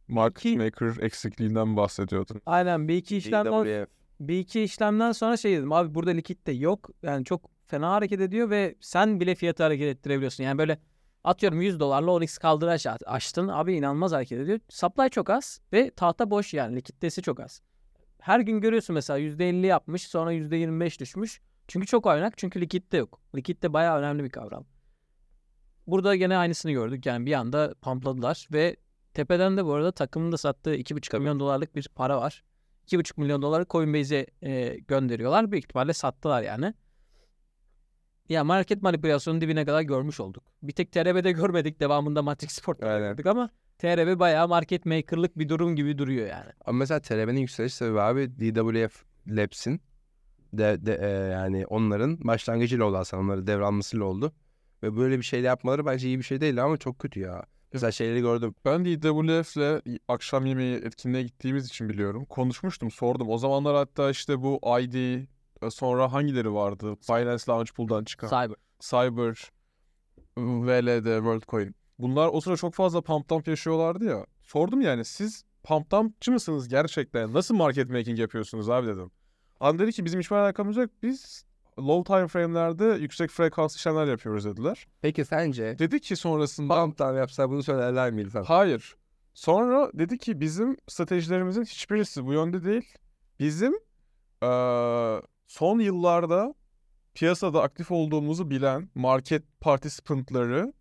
Market maker eksikliğinden bahsediyordun. aynen bir iki işlemden bir iki işlemden sonra şey dedim abi burada likit de yok. Yani çok fena hareket ediyor ve sen bile fiyatı hareket ettirebiliyorsun. Yani böyle atıyorum 100 dolarla 10x kaldıraç açtın. Abi inanılmaz hareket ediyor. Supply çok az ve tahta boş yani likiditesi çok az. Her gün görüyorsun mesela %50 yapmış sonra %25 düşmüş. Çünkü çok oynak çünkü likitte yok. Likitte bayağı önemli bir kavram. Burada gene aynısını gördük. Yani bir anda pampladılar ve tepeden de bu arada takımın da sattığı 2,5 milyon dolarlık bir para var. 2,5 milyon doları Coinbase'e e, gönderiyorlar. Büyük ihtimalle sattılar yani. Ya market manipülasyonun dibine kadar görmüş olduk. Bir tek TRB'de [laughs] görmedik. Devamında Matrix Sport'ta gördük ama TRB bayağı market maker'lık bir durum gibi duruyor yani. Ama mesela TRB'nin yükseliş sebebi abi DWF Labs'in de, de, e, yani onların başlangıcıyla oldu aslında. Onları devralmasıyla oldu. Ve böyle bir şey yapmaları bence iyi bir şey değil ama çok kötü ya. Mesela şeyleri gördüm. Ben de IWF'le akşam yemeği etkinliğe gittiğimiz için biliyorum. Konuşmuştum, sordum. O zamanlar hatta işte bu ID, sonra hangileri vardı? Binance Launch Pool'dan çıkan. Cyber. Cyber, VLD, WorldCoin. Bunlar o sıra çok fazla pump dump yaşıyorlardı ya. Sordum yani siz pump dumpçı mısınız gerçekten? Nasıl market making yapıyorsunuz abi dedim. Adam dedi ki bizim hiçbir alakamız yok. Biz low time frame'lerde yüksek frekans işlemler yapıyoruz dediler. Peki sence Dedi ki sonrasında bam tam yapsa bunu söylerler mi İlhan? Hayır. Sonra dedi ki bizim stratejilerimizin hiçbirisi bu yönde değil. Bizim eee, son yıllarda piyasada aktif olduğumuzu bilen market participantları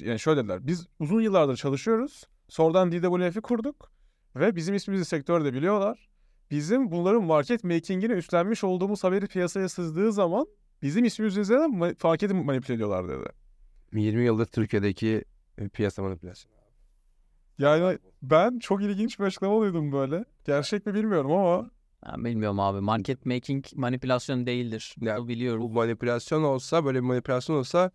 yani şöyle dediler. Biz uzun yıllardır çalışıyoruz. Sonradan DWF'i kurduk ve bizim ismimizi sektörde biliyorlar. Bizim bunların market making'ini üstlenmiş olduğumuz haberi piyasaya sızdığı zaman bizim ismimiz üzerinden ma- marketi manipüle ediyorlar dedi. 20 yıldır Türkiye'deki e, piyasa manipülasyonu. Yani ben çok ilginç bir açıklama duydum böyle. Gerçek mi bilmiyorum ama Ben bilmiyorum abi. Market making manipülasyon değildir. Ya, Bunu biliyorum. Bu manipülasyon olsa böyle bir manipülasyon olsa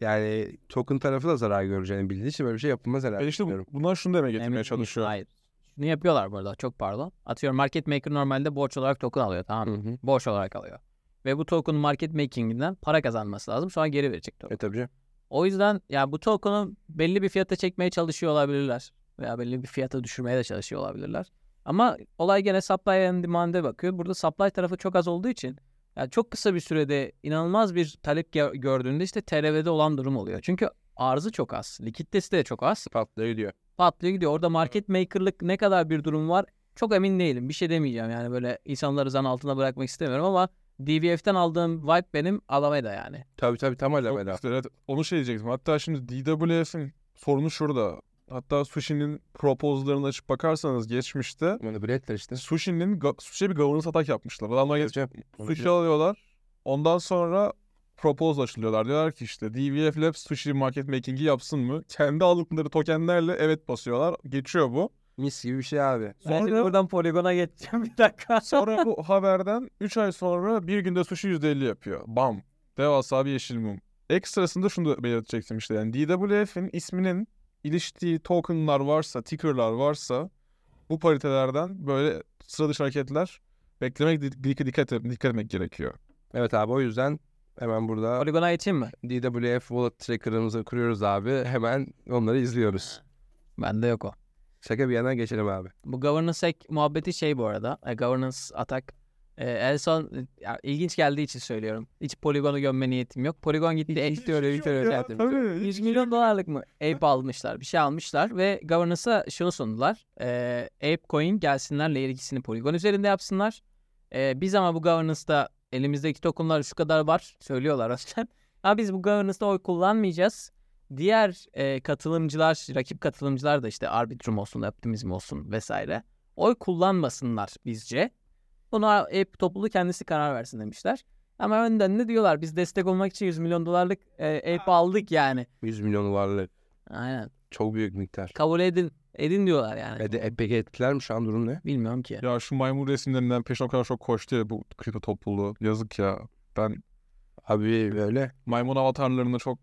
yani token tarafı da zarar göreceğini bildiği için böyle bir şey yapılmaz herhalde. ben işte bu- bunlar şunu demeye getirmeye Emin çalışıyor. Hayır. Şunu yapıyorlar burada. Çok pardon. Atıyorum market maker normalde borç olarak token alıyor tamam mı? Hı hı. Borç olarak alıyor. Ve bu token market making'inden para kazanması lazım. Sonra geri verecek token. E tabii canım. O yüzden ya bu token'ı belli bir fiyata çekmeye çalışıyor olabilirler. Veya belli bir fiyata düşürmeye de çalışıyor olabilirler. Ama olay gene supply and demand'e bakıyor. Burada supply tarafı çok az olduğu için yani çok kısa bir sürede inanılmaz bir talep gö- gördüğünde işte TRV'de olan durum oluyor. Çünkü arzı çok az. Likiditesi de çok az. Patlıyor gidiyor. Patlıyor gidiyor. Orada market maker'lık ne kadar bir durum var çok emin değilim. Bir şey demeyeceğim yani böyle insanları zan altına bırakmak istemiyorum ama DVF'ten aldığım vibe benim Alameda yani. Tabii tabii tam güzel, evet. Onu şey diyecektim. Hatta şimdi DWF'in sorunu şurada. Hatta Sushi'nin proposal'larını açıp bakarsanız geçmişte Manipüle ettiler işte. Sushi'nin Sushi'ye bir governance atak yapmışlar. Adamlar geç Hocam, Sushi alıyorlar. Ondan sonra proposal açılıyorlar. Diyorlar ki işte DVF Labs sushi market making'i yapsın mı? Kendi aldıkları tokenlerle evet basıyorlar. Geçiyor bu. Mis gibi bir şey abi. Ben Sonra, buradan poligona geçeceğim bir dakika. [laughs] sonra bu haberden 3 ay sonra bir günde sushi %50 yapıyor. Bam. Devasa bir yeşil mum. Ekstrasında şunu da belirtecektim işte. Yani DWF'in isminin iliştiği tokenlar varsa, tickerlar varsa bu paritelerden böyle sıra dışı hareketler beklemek, dik- dikkat, dikkat etmek gerekiyor. Evet abi o yüzden Hemen burada Polygon'a geçeyim mi? DWF Wallet Tracker'ımızı kuruyoruz abi. Hemen onları izliyoruz. Bende yok o. Şaka bir yana geçelim abi. Bu governance hack muhabbeti şey bu arada. E, governance attack. E, en son ya, ilginç geldiği için söylüyorum. Hiç Polygon'u gömme niyetim yok. Polygon gitti. Hiç teori, teori ya, yaptım. tabii, 100 hiç milyon dolarlık mı Ape almışlar. Bir şey almışlar ve governance'a şunu sundular. E, Ape Coin gelsinler layer 2'sini Polygon üzerinde yapsınlar. E, biz ama bu governance'da elimizdeki tokenlar şu kadar var. Söylüyorlar [laughs] önden. Ama biz bu governance'da oy kullanmayacağız. Diğer e, katılımcılar, rakip katılımcılar da işte Arbitrum olsun, Optimism olsun vesaire. Oy kullanmasınlar bizce. Buna Ape topluluğu kendisi karar versin demişler. Ama önden de diyorlar biz destek olmak için 100 milyon dolarlık e, Ape aldık yani. 100 milyon varlık. Aynen. Çok büyük miktar. Kabul edin. Edin diyorlar yani. E de, e, peki ettiler mi şu an durum ne? Bilmiyorum ki. Ya şu maymun resimlerinden peşine o kadar çok koştu ya bu kripto topluluğu. Yazık ya. Ben Abi böyle maymun avatarlarına çok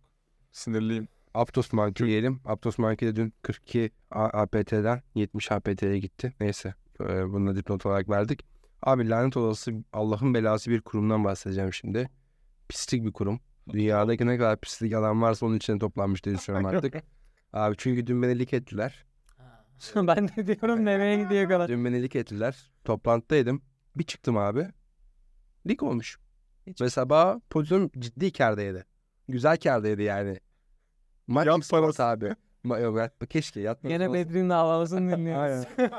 sinirliyim. Aptos Monkey diyelim. Aptos Monkey de dün 42 A- APT'den 70 APT'ye gitti. Neyse. e, Bunu da dipnot olarak verdik. Abi lanet olası Allah'ın belası bir kurumdan bahsedeceğim şimdi. Pislik bir kurum. Dünyadaki ne kadar pislik alan varsa onun içine toplanmış diye düşünüyorum artık. Abi çünkü dün beni lik ettiler. [laughs] ben de diyorum nereye gidiyor kadar. Dün beni lik ettiler. Toplantıdaydım. Bir çıktım abi. Lik olmuş. Hiç- Ve sabah pozisyon ciddi kârdaydı. Güzel kârdaydı yani. Maç spor parası. abi. Ma yok, yat- keşke yatmak Yine Bedri'nin havalasını [laughs] dinliyoruz. [laughs]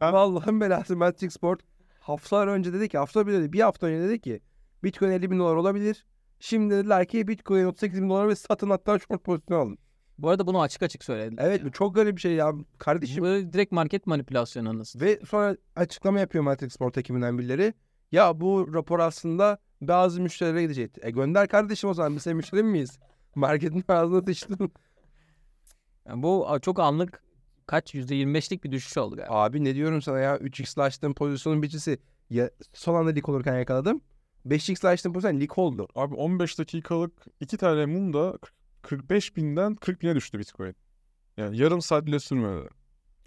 Abi Allah'ın belası Magic Sport haftalar önce dedi ki hafta bir dedi bir hafta önce dedi ki Bitcoin 50 bin dolar olabilir. Şimdi dediler ki Bitcoin 38 bin dolar ve satın hatta short pozisyon alın. Bu arada bunu açık açık söylediler. Evet bu çok garip bir şey ya kardeşim. Bu direkt market manipülasyonu anasını. Ve sonra açıklama yapıyor Matrix Sport ekibinden birileri. Ya bu rapor aslında bazı müşterilere gidecek. E gönder kardeşim o zaman biz senin müşterin miyiz? Marketin ağzına sıçtın. Yani bu çok anlık kaç %25'lik bir düşüş oldu galiba. Abi ne diyorum sana ya 3x'le açtığım pozisyonun biçisi ya son anda lik olurken yakaladım. 5x'le açtığım pozisyon lik oldu. Abi 15 dakikalık iki tane mum da 45 binden 40 bine düştü Bitcoin. Yani yarım saat bile sürmedi.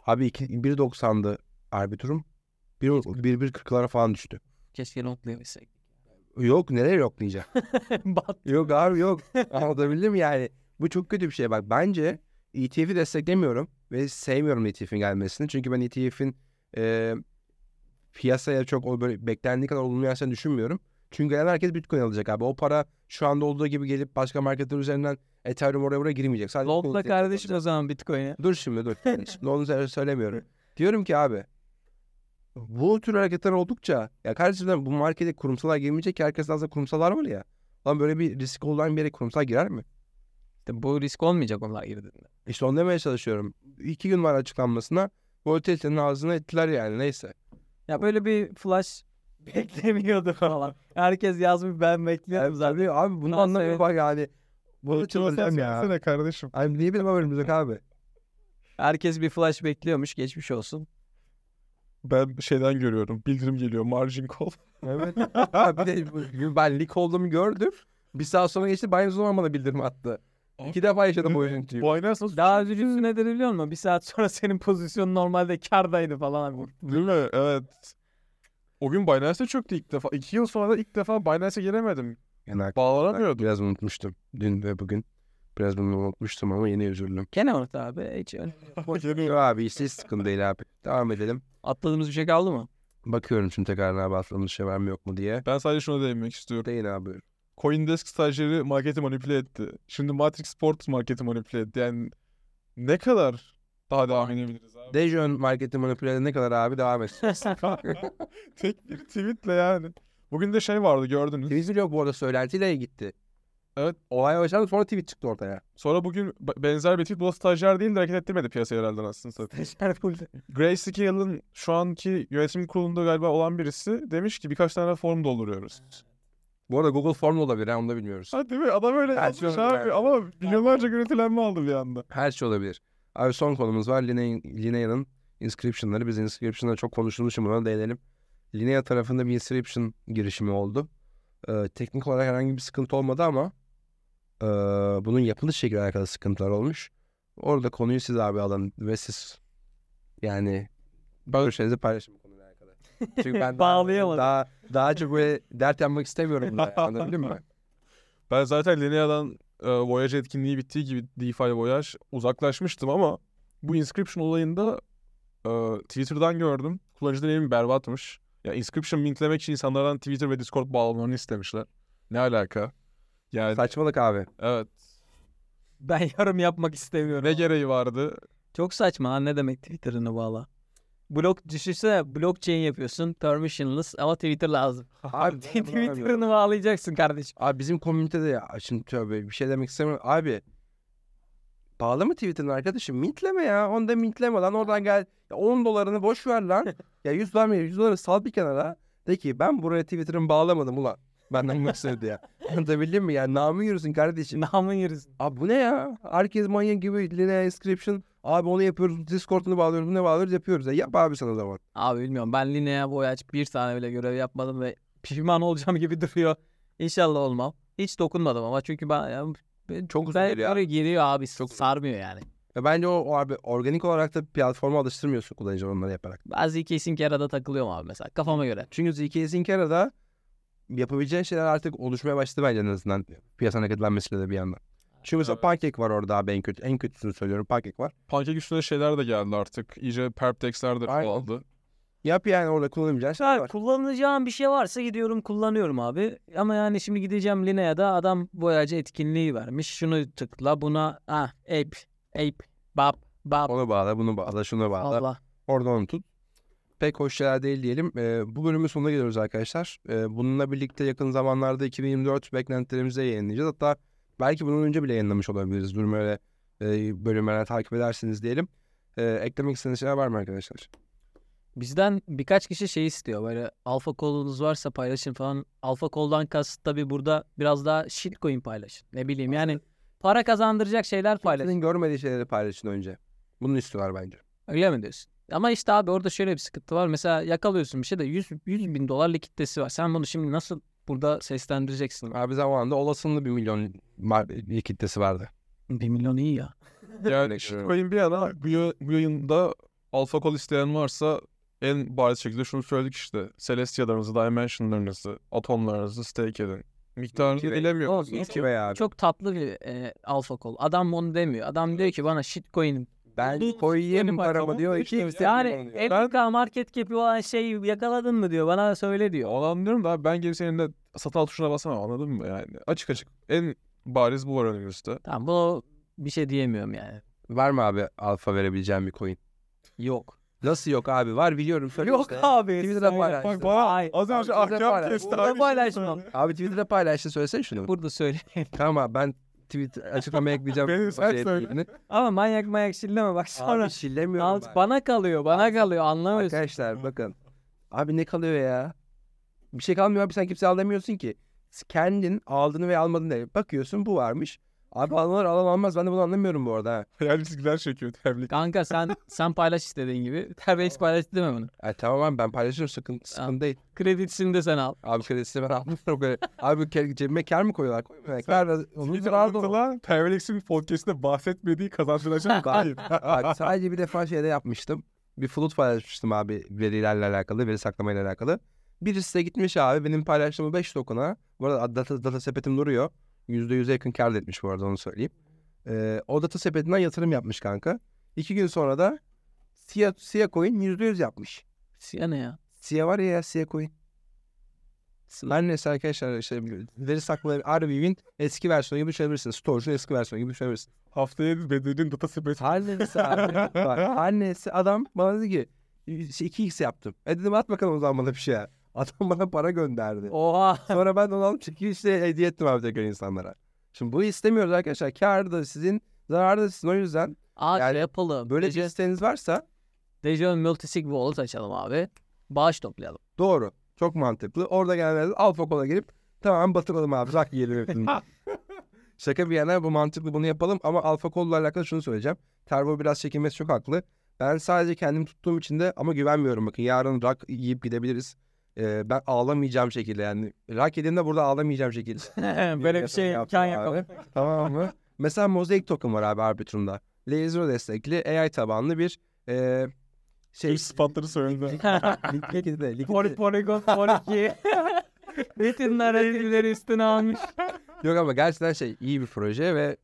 Abi iki- 1.90'dı arbitrum. 1.40'lara falan düştü. Keşke longlayabilsek. Yok nereye yok diyeceğim. Bat. yok abi yok. [laughs] Anlatabildim yani? Bu çok kötü bir şey. Bak bence ETF'i desteklemiyorum ve sevmiyorum ETF'in gelmesini. Çünkü ben ETF'in e, piyasaya çok o böyle beklendiği kadar olumlu yansıdığını düşünmüyorum. Çünkü gelen herkes Bitcoin alacak abi. O para şu anda olduğu gibi gelip başka marketler üzerinden Ethereum oraya buraya girmeyecek. Sadece kardeşim o zaman Bitcoin'e. Dur şimdi dur. [laughs] Şimdi onu söyle- söylemiyorum. Diyorum ki abi bu tür hareketler oldukça ya kardeşim bu markete kurumsallar girmeyecek ki herkes aslında kurumsallar var ya. Lan böyle bir risk olan bir yere kurumsal girer mi? İşte bu risk olmayacak onlar girdiğinde. İşte onu demeye çalışıyorum. İki gün var açıklanmasına. Volatilitenin ağzına ettiler yani neyse. Ya böyle bir flash [laughs] beklemiyordu falan. Herkes yazmış ben bekliyordum zaten. Abi, abi bunu anlamıyor evet? bak yani. Bunu çıldıracağım ya. Söylesene kardeşim. Abi niye benim haberim yok abi? Herkes bir flash bekliyormuş. Geçmiş olsun. Ben şeyden görüyorum. Bildirim geliyor. Margin call. [laughs] Evet. bir de ben lik olduğumu gördüm. Bir saat sonra geçti Binance zaman bana bildirim attı. İki defa yaşadım bu üzüntüyü. Binance nasıl Daha üzücüsü nedir biliyor musun? Bir saat sonra senin pozisyonun normalde kardaydı falan. abi. Değil mi? Evet. O gün Binance'e çöktü ilk defa. İki yıl sonra da ilk defa Binance'e giremedim. Yani Bağlanamıyordum. Biraz unutmuştum dün ve bugün. Biraz bunu unutmuştum ama yine üzüldüm. Gene unut abi. Hiç öyle. Yok [laughs] abi hiç sıkıntı değil abi. Devam edelim. Atladığımız bir şey kaldı mı? Bakıyorum şimdi tekrar abi atlamış şey var mı yok mu diye. ben sadece şuna değinmek istiyorum. Değil abi. Coindesk stajyeri marketi manipüle etti. Şimdi Matrix Sport marketi manipüle etti. Yani ne kadar daha devam edebiliriz abi? Dejon marketi manipüle edene ne kadar abi devam et. [laughs] [laughs] Tek bir tweetle yani. Bugün de şey vardı gördünüz. Twitter yok bu arada söylentiyle gitti. Evet. Olay başladı sonra tweet çıktı ortaya. Sonra bugün b- benzer bir tweet bu da stajyer değil de hareket ettirmedi piyasayı herhalde aslında satayım. Grayscale'ın şu anki yönetim kurulunda galiba olan birisi demiş ki birkaç tane form dolduruyoruz. Bu arada Google Form da olabilir ha onu da bilmiyoruz. Ha değil mi? Adam öyle Her şey olabilir abi ama milyonlarca görüntülenme aldı bir anda. Her şey olabilir. Abi son konumuz var. Linea- Linea'nın inscription'ları. Biz inscription'ları çok konuştuğumuz için buna değinelim. Linea tarafında bir inscription girişimi oldu. Ee, teknik olarak herhangi bir sıkıntı olmadı ama ee, bunun yapılış şekliyle alakalı sıkıntılar olmuş. Orada konuyu siz abi alın ve siz yani görüşlerinizi paylaşın. Çünkü ben [laughs] daha, Bağlayamadım. daha, daha çok böyle dert yanmak istemiyorum. burada, [laughs] Anladın mı? Ben zaten Linea'dan e, Voyage etkinliği bittiği gibi DeFi Voyage uzaklaşmıştım ama bu Inscription olayında e, Twitter'dan gördüm. Kullanıcı deneyimi berbatmış. Ya Inscription mintlemek için insanlardan Twitter ve Discord bağlamalarını istemişler. Ne alaka? Yani Saçmalık abi. evet. Ben yorum yapmak istemiyorum. Ne gereği vardı? Çok saçma ne demek Twitter'ını bağla. Blok düşünsene blockchain yapıyorsun permissionless ama Twitter lazım. [laughs] Abi Twitter'ını bağlayacaksın kardeşim. Abi bizim komünitede ya şimdi tövbe bir şey demek istemiyorum. Abi pahalı mı Twitter'ın arkadaşım? Mintleme ya. Onu da mintleme lan. Oradan gel. Ya 10 dolarını boş ver lan. [laughs] ya 100 dolar mı? 100 doları sal bir kenara. De ki ben buraya Twitter'ımı bağlamadım ulan. Benden ödedi ya. [laughs] Anlatabildim mi ya? Namı yürüsün kardeşim. Namın yürüsün. Abi bu ne ya? Herkes manyak gibi Linea inscription. Abi onu yapıyoruz. Discord'unu bağlıyoruz. Bunu bağlıyoruz yapıyoruz. Ya yap abi sen o zaman. Abi bilmiyorum ben Linea Voyage bir tane bile görev yapmadım ve pişman olacağım gibi [laughs] duruyor. İnşallah olmam. Hiç dokunmadım ama çünkü ben, ya, ben Çok ben geliyor. geliyor abi Çok- sarmıyor yani. Ve bence o, o abi organik olarak da platforma alıştırmıyorsun kullanıcıları onları yaparak. Bazı kesin arada takılıyorum abi mesela kafama göre. Çünkü ZK Zinkera'da yapabileceğin şeyler artık oluşmaya başladı bence en azından piyasa hareketlenmesiyle de bir yandan. Çünkü mesela Pancake var orada abi en kötü. En kötüsünü söylüyorum Pancake var. Pancake üstüne şeyler de geldi artık. İyice perptexler de oldu. Yap yani orada kullanabileceğin şeyler Abi var. kullanacağım bir şey varsa gidiyorum kullanıyorum abi. Ama yani şimdi gideceğim Linea'da adam boyacı etkinliği vermiş. Şunu tıkla buna ah ape ape bab bab Onu bağla, bunu bağla, şunu bağla. Allah. Oradan onu tut. Pek hoş şeyler değil diyelim. Ee, bu bölümün sonuna geliyoruz arkadaşlar. Ee, bununla birlikte yakın zamanlarda 2024 beklentilerimizi yayınlayacağız. Hatta belki bunun önce bile yayınlamış olabiliriz. Durumu öyle e, bölümlerine takip edersiniz diyelim. Ee, eklemek istediğiniz şeyler var mı arkadaşlar? Bizden birkaç kişi şey istiyor böyle alfa kolunuz varsa paylaşın falan. Alfa koldan kasıt tabii burada biraz daha shitcoin paylaşın. Ne bileyim yani para kazandıracak şeyler paylaşın. Senin görmediği şeyleri paylaşın önce. Bunu istiyorlar bence. Öyle mi diyorsun? Ama işte abi orada şöyle bir sıkıntı var. Mesela yakalıyorsun bir şey de 100, 100 bin dolar kitlesi var. Sen bunu şimdi nasıl burada seslendireceksin? Abi zamanında olasılığı bir milyon mar- kitlesi vardı. 1 milyon iyi ya. [laughs] Yani shitcoin bir yana bu, ya- bu yayında alfa call isteyen varsa en bariz şekilde şunu söyledik işte. Celestia'larınızı, Dimension'larınızı, atomlarınızı stake edin. Miktarını veya abi. Çok tatlı bir e, alfa kol. Adam onu demiyor. Adam diyor ki bana shitcoin. Ben Bu- koyayım paramı diyor. iki Yani Epica market cap'i olan şey yakaladın mı diyor. Bana söyle diyor. Onu anlıyorum da ben gelip senin de satın al tuşuna basamam anladın mı yani? Açık açık. En bariz bu var önümüzde. Tamam bu bir şey diyemiyorum yani. Var mı abi alfa verebileceğim bir coin? Yok. Nasıl yok abi? Var biliyorum. söyle Yok işte. abi. Twitter'da sen paylaş. yapma. bana Ay, az Abi önce ahkam kesti. Burada abi. paylaşmam. Abi Twitter'da paylaştı söylesene şunu. Burada söylemeyin. tamam abi ben tweet açıklamaya ekleyeceğim. [laughs] Beni bu sen şey söyle. Ama manyak manyak şilleme bak sonra. Abi şillemiyorum Al, ben. bana kalıyor bana kalıyor anlamıyorsun. Arkadaşlar bakın. Abi ne kalıyor ya? Bir şey kalmıyor abi sen kimse al demiyorsun ki. Kendin aldığını ve almadığını. Bakıyorsun bu varmış. Abi alınır alan almaz. Ben de bunu anlamıyorum bu arada. ha. [laughs] Hayal çizgiler çekiyor tebrik. Kanka sen sen paylaş istediğin gibi. [laughs] Terbiyesiz paylaş deme bunu. Ay, tamam abi ben paylaşırım sıkıntı, sıkıntı değil. Kredisini de sen al. Abi kredisini ben almıyorum. [laughs] Abi ke- cebime kar mı koyuyorlar? Koymuyorlar. Kar da onun olur. anlatılan Pervelex'in podcast'inde bahsetmediği kazandıracak gayet. Bak sadece bir defa şeyde yapmıştım. Bir float paylaşmıştım abi verilerle alakalı, veri saklamayla alakalı. Birisi de gitmiş abi benim paylaştığım 5 token'a. Bu arada data, data sepetim duruyor. %100'e yakın kar da etmiş bu arada onu söyleyeyim. Ee, o data sepetinden yatırım yapmış kanka. İki gün sonra da Sia, Sia Coin %100 yapmış. Siyah ne ya? Sia var ya, ya Sia Coin. Her neyse arkadaşlar işte veri saklama Arweave'in eski versiyonu gibi düşünebilirsiniz. Storage'un eski versiyonu gibi düşünebilirsiniz. Haftaya Bedir'in data sepeti. Her neyse abi. [laughs] Bak, her neyse adam bana dedi ki 2x yaptım. E dedim at bakalım o zaman bana bir şey. Adam bana para gönderdi. Oha. Sonra ben onu alıp çekilişle hediye ettim abi tekrar insanlara. Şimdi bunu istemiyoruz arkadaşlar. Kâr da sizin, zarar da sizin. O yüzden Aa Yani şey yapalım. böyle bir Dejon, isteğiniz varsa Dejon Multisig Wallet açalım abi. Bağış toplayalım. doğru. Çok mantıklı. Orada gelenler Alfa Cola girip tamam batıralım abi. Rak yiyelim. [laughs] Şaka bir yana bu mantıklı bunu yapalım ama Alfa Cola'la alakalı şunu söyleyeceğim. Terbo biraz çekinmesi çok haklı. Ben sadece kendim tuttuğum için de ama güvenmiyorum bakın. Yarın rak yiyip gidebiliriz. Ee, ben ağlamayacağım şekilde yani. Rak yediğimde burada ağlamayacağım şekilde. [laughs] böyle bir şey imkan yok. [laughs] tamam mı? Mesela Mosaic token var abi Arbitrum'da. Laser destekli AI tabanlı bir e, şey. Sıfatları söyledi. [laughs] Likidite, likidite. Poli Polygon 12. Bütün narratifleri üstüne almış. Yok ama gerçekten şey iyi bir proje ve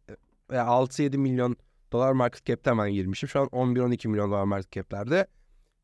e, 6-7 milyon dolar market cap'te hemen girmişim. Şu an 11-12 milyon dolar market cap'lerde.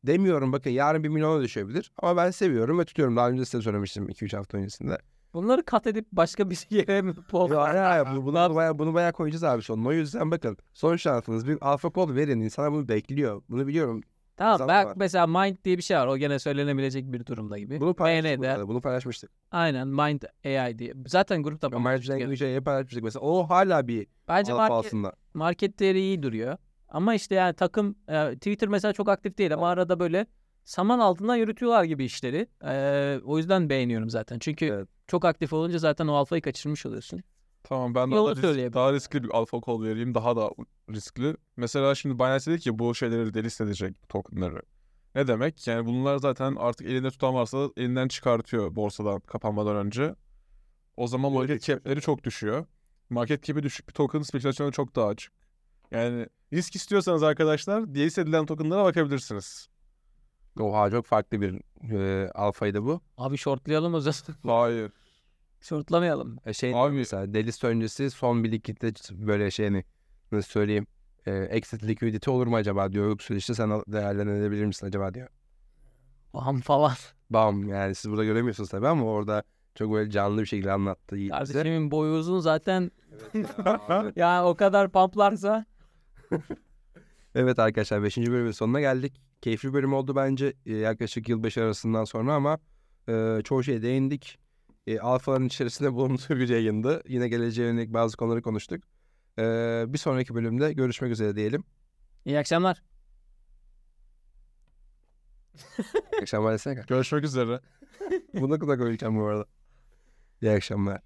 Demiyorum bakın yarın 1 milyona düşebilir. Ama ben seviyorum ve tutuyorum. Daha önce size söylemiştim 2-3 hafta öncesinde. Bunları kat edip başka bir yere mi pol? Ya, ya, ya, bu- bunu, bayağı, bunu bayağı koyacağız abi sonuna. O yüzden bakın son şansınız bir alfa kod verin. İnsanlar bunu bekliyor. Bunu biliyorum. Tamam bak var. mesela Mind diye bir şey var. O gene söylenebilecek bir durumda gibi. Bunu paylaştık. Burada, Bunu paylaşmıştık. aynen Mind AI diye. Zaten grupta paylaşmıştık. İngilizce'ye paylaşmıştık mesela. O hala bir Bence market, altında. market değeri iyi duruyor. Ama işte yani takım e, Twitter mesela çok aktif değil ama arada böyle saman altından yürütüyorlar gibi işleri. E, o yüzden beğeniyorum zaten. Çünkü Evet. çok aktif olunca zaten o alfayı kaçırmış oluyorsun. Tamam ben daha, risk- daha riskli bir alfa call vereyim. Daha da riskli. Mesela şimdi Binance dedi ki bu şeyleri delist edecek tokenları. Ne demek? Yani bunlar zaten artık elinde tutan varsa elinden çıkartıyor borsadan kapanmadan önce. O zaman market cap'leri çok düşüyor. Market cap'i düşük bir token spekülasyonu çok daha açık. Yani risk istiyorsanız arkadaşlar delist edilen tokenlara bakabilirsiniz. Oha çok farklı bir e, alfaydı bu. Abi shortlayalım o zaman. [laughs] Hayır. Shortlamayalım. E, Şey Abi- mesela delist öncesi son bir likitte böyle şey hani nasıl söyleyeyim e, exit liquidity olur mu acaba diyor. Yoksa işte sen değerlendirebilir misin acaba diyor. Bam falan. Bam yani siz burada göremiyorsunuz tabii ama orada çok böyle canlı bir şekilde anlattı. Kardeşimin boyu uzun zaten. Abi. [laughs] Yani o kadar pamplarsa. [laughs] evet arkadaşlar 5. bölümün sonuna geldik. Keyifli bir bölüm oldu bence e, yaklaşık yılbaşı arasından sonra ama e, çoğu şeye değindik. E, Alfaların içerisinde bulunduğu bir yayındı. Yine geleceğe yönelik bazı konuları konuştuk. E, bir sonraki bölümde görüşmek üzere diyelim. İyi akşamlar. İyi akşamlar desene. Görüşmek üzere. Bunu da koyacağım bu arada. İyi akşamlar.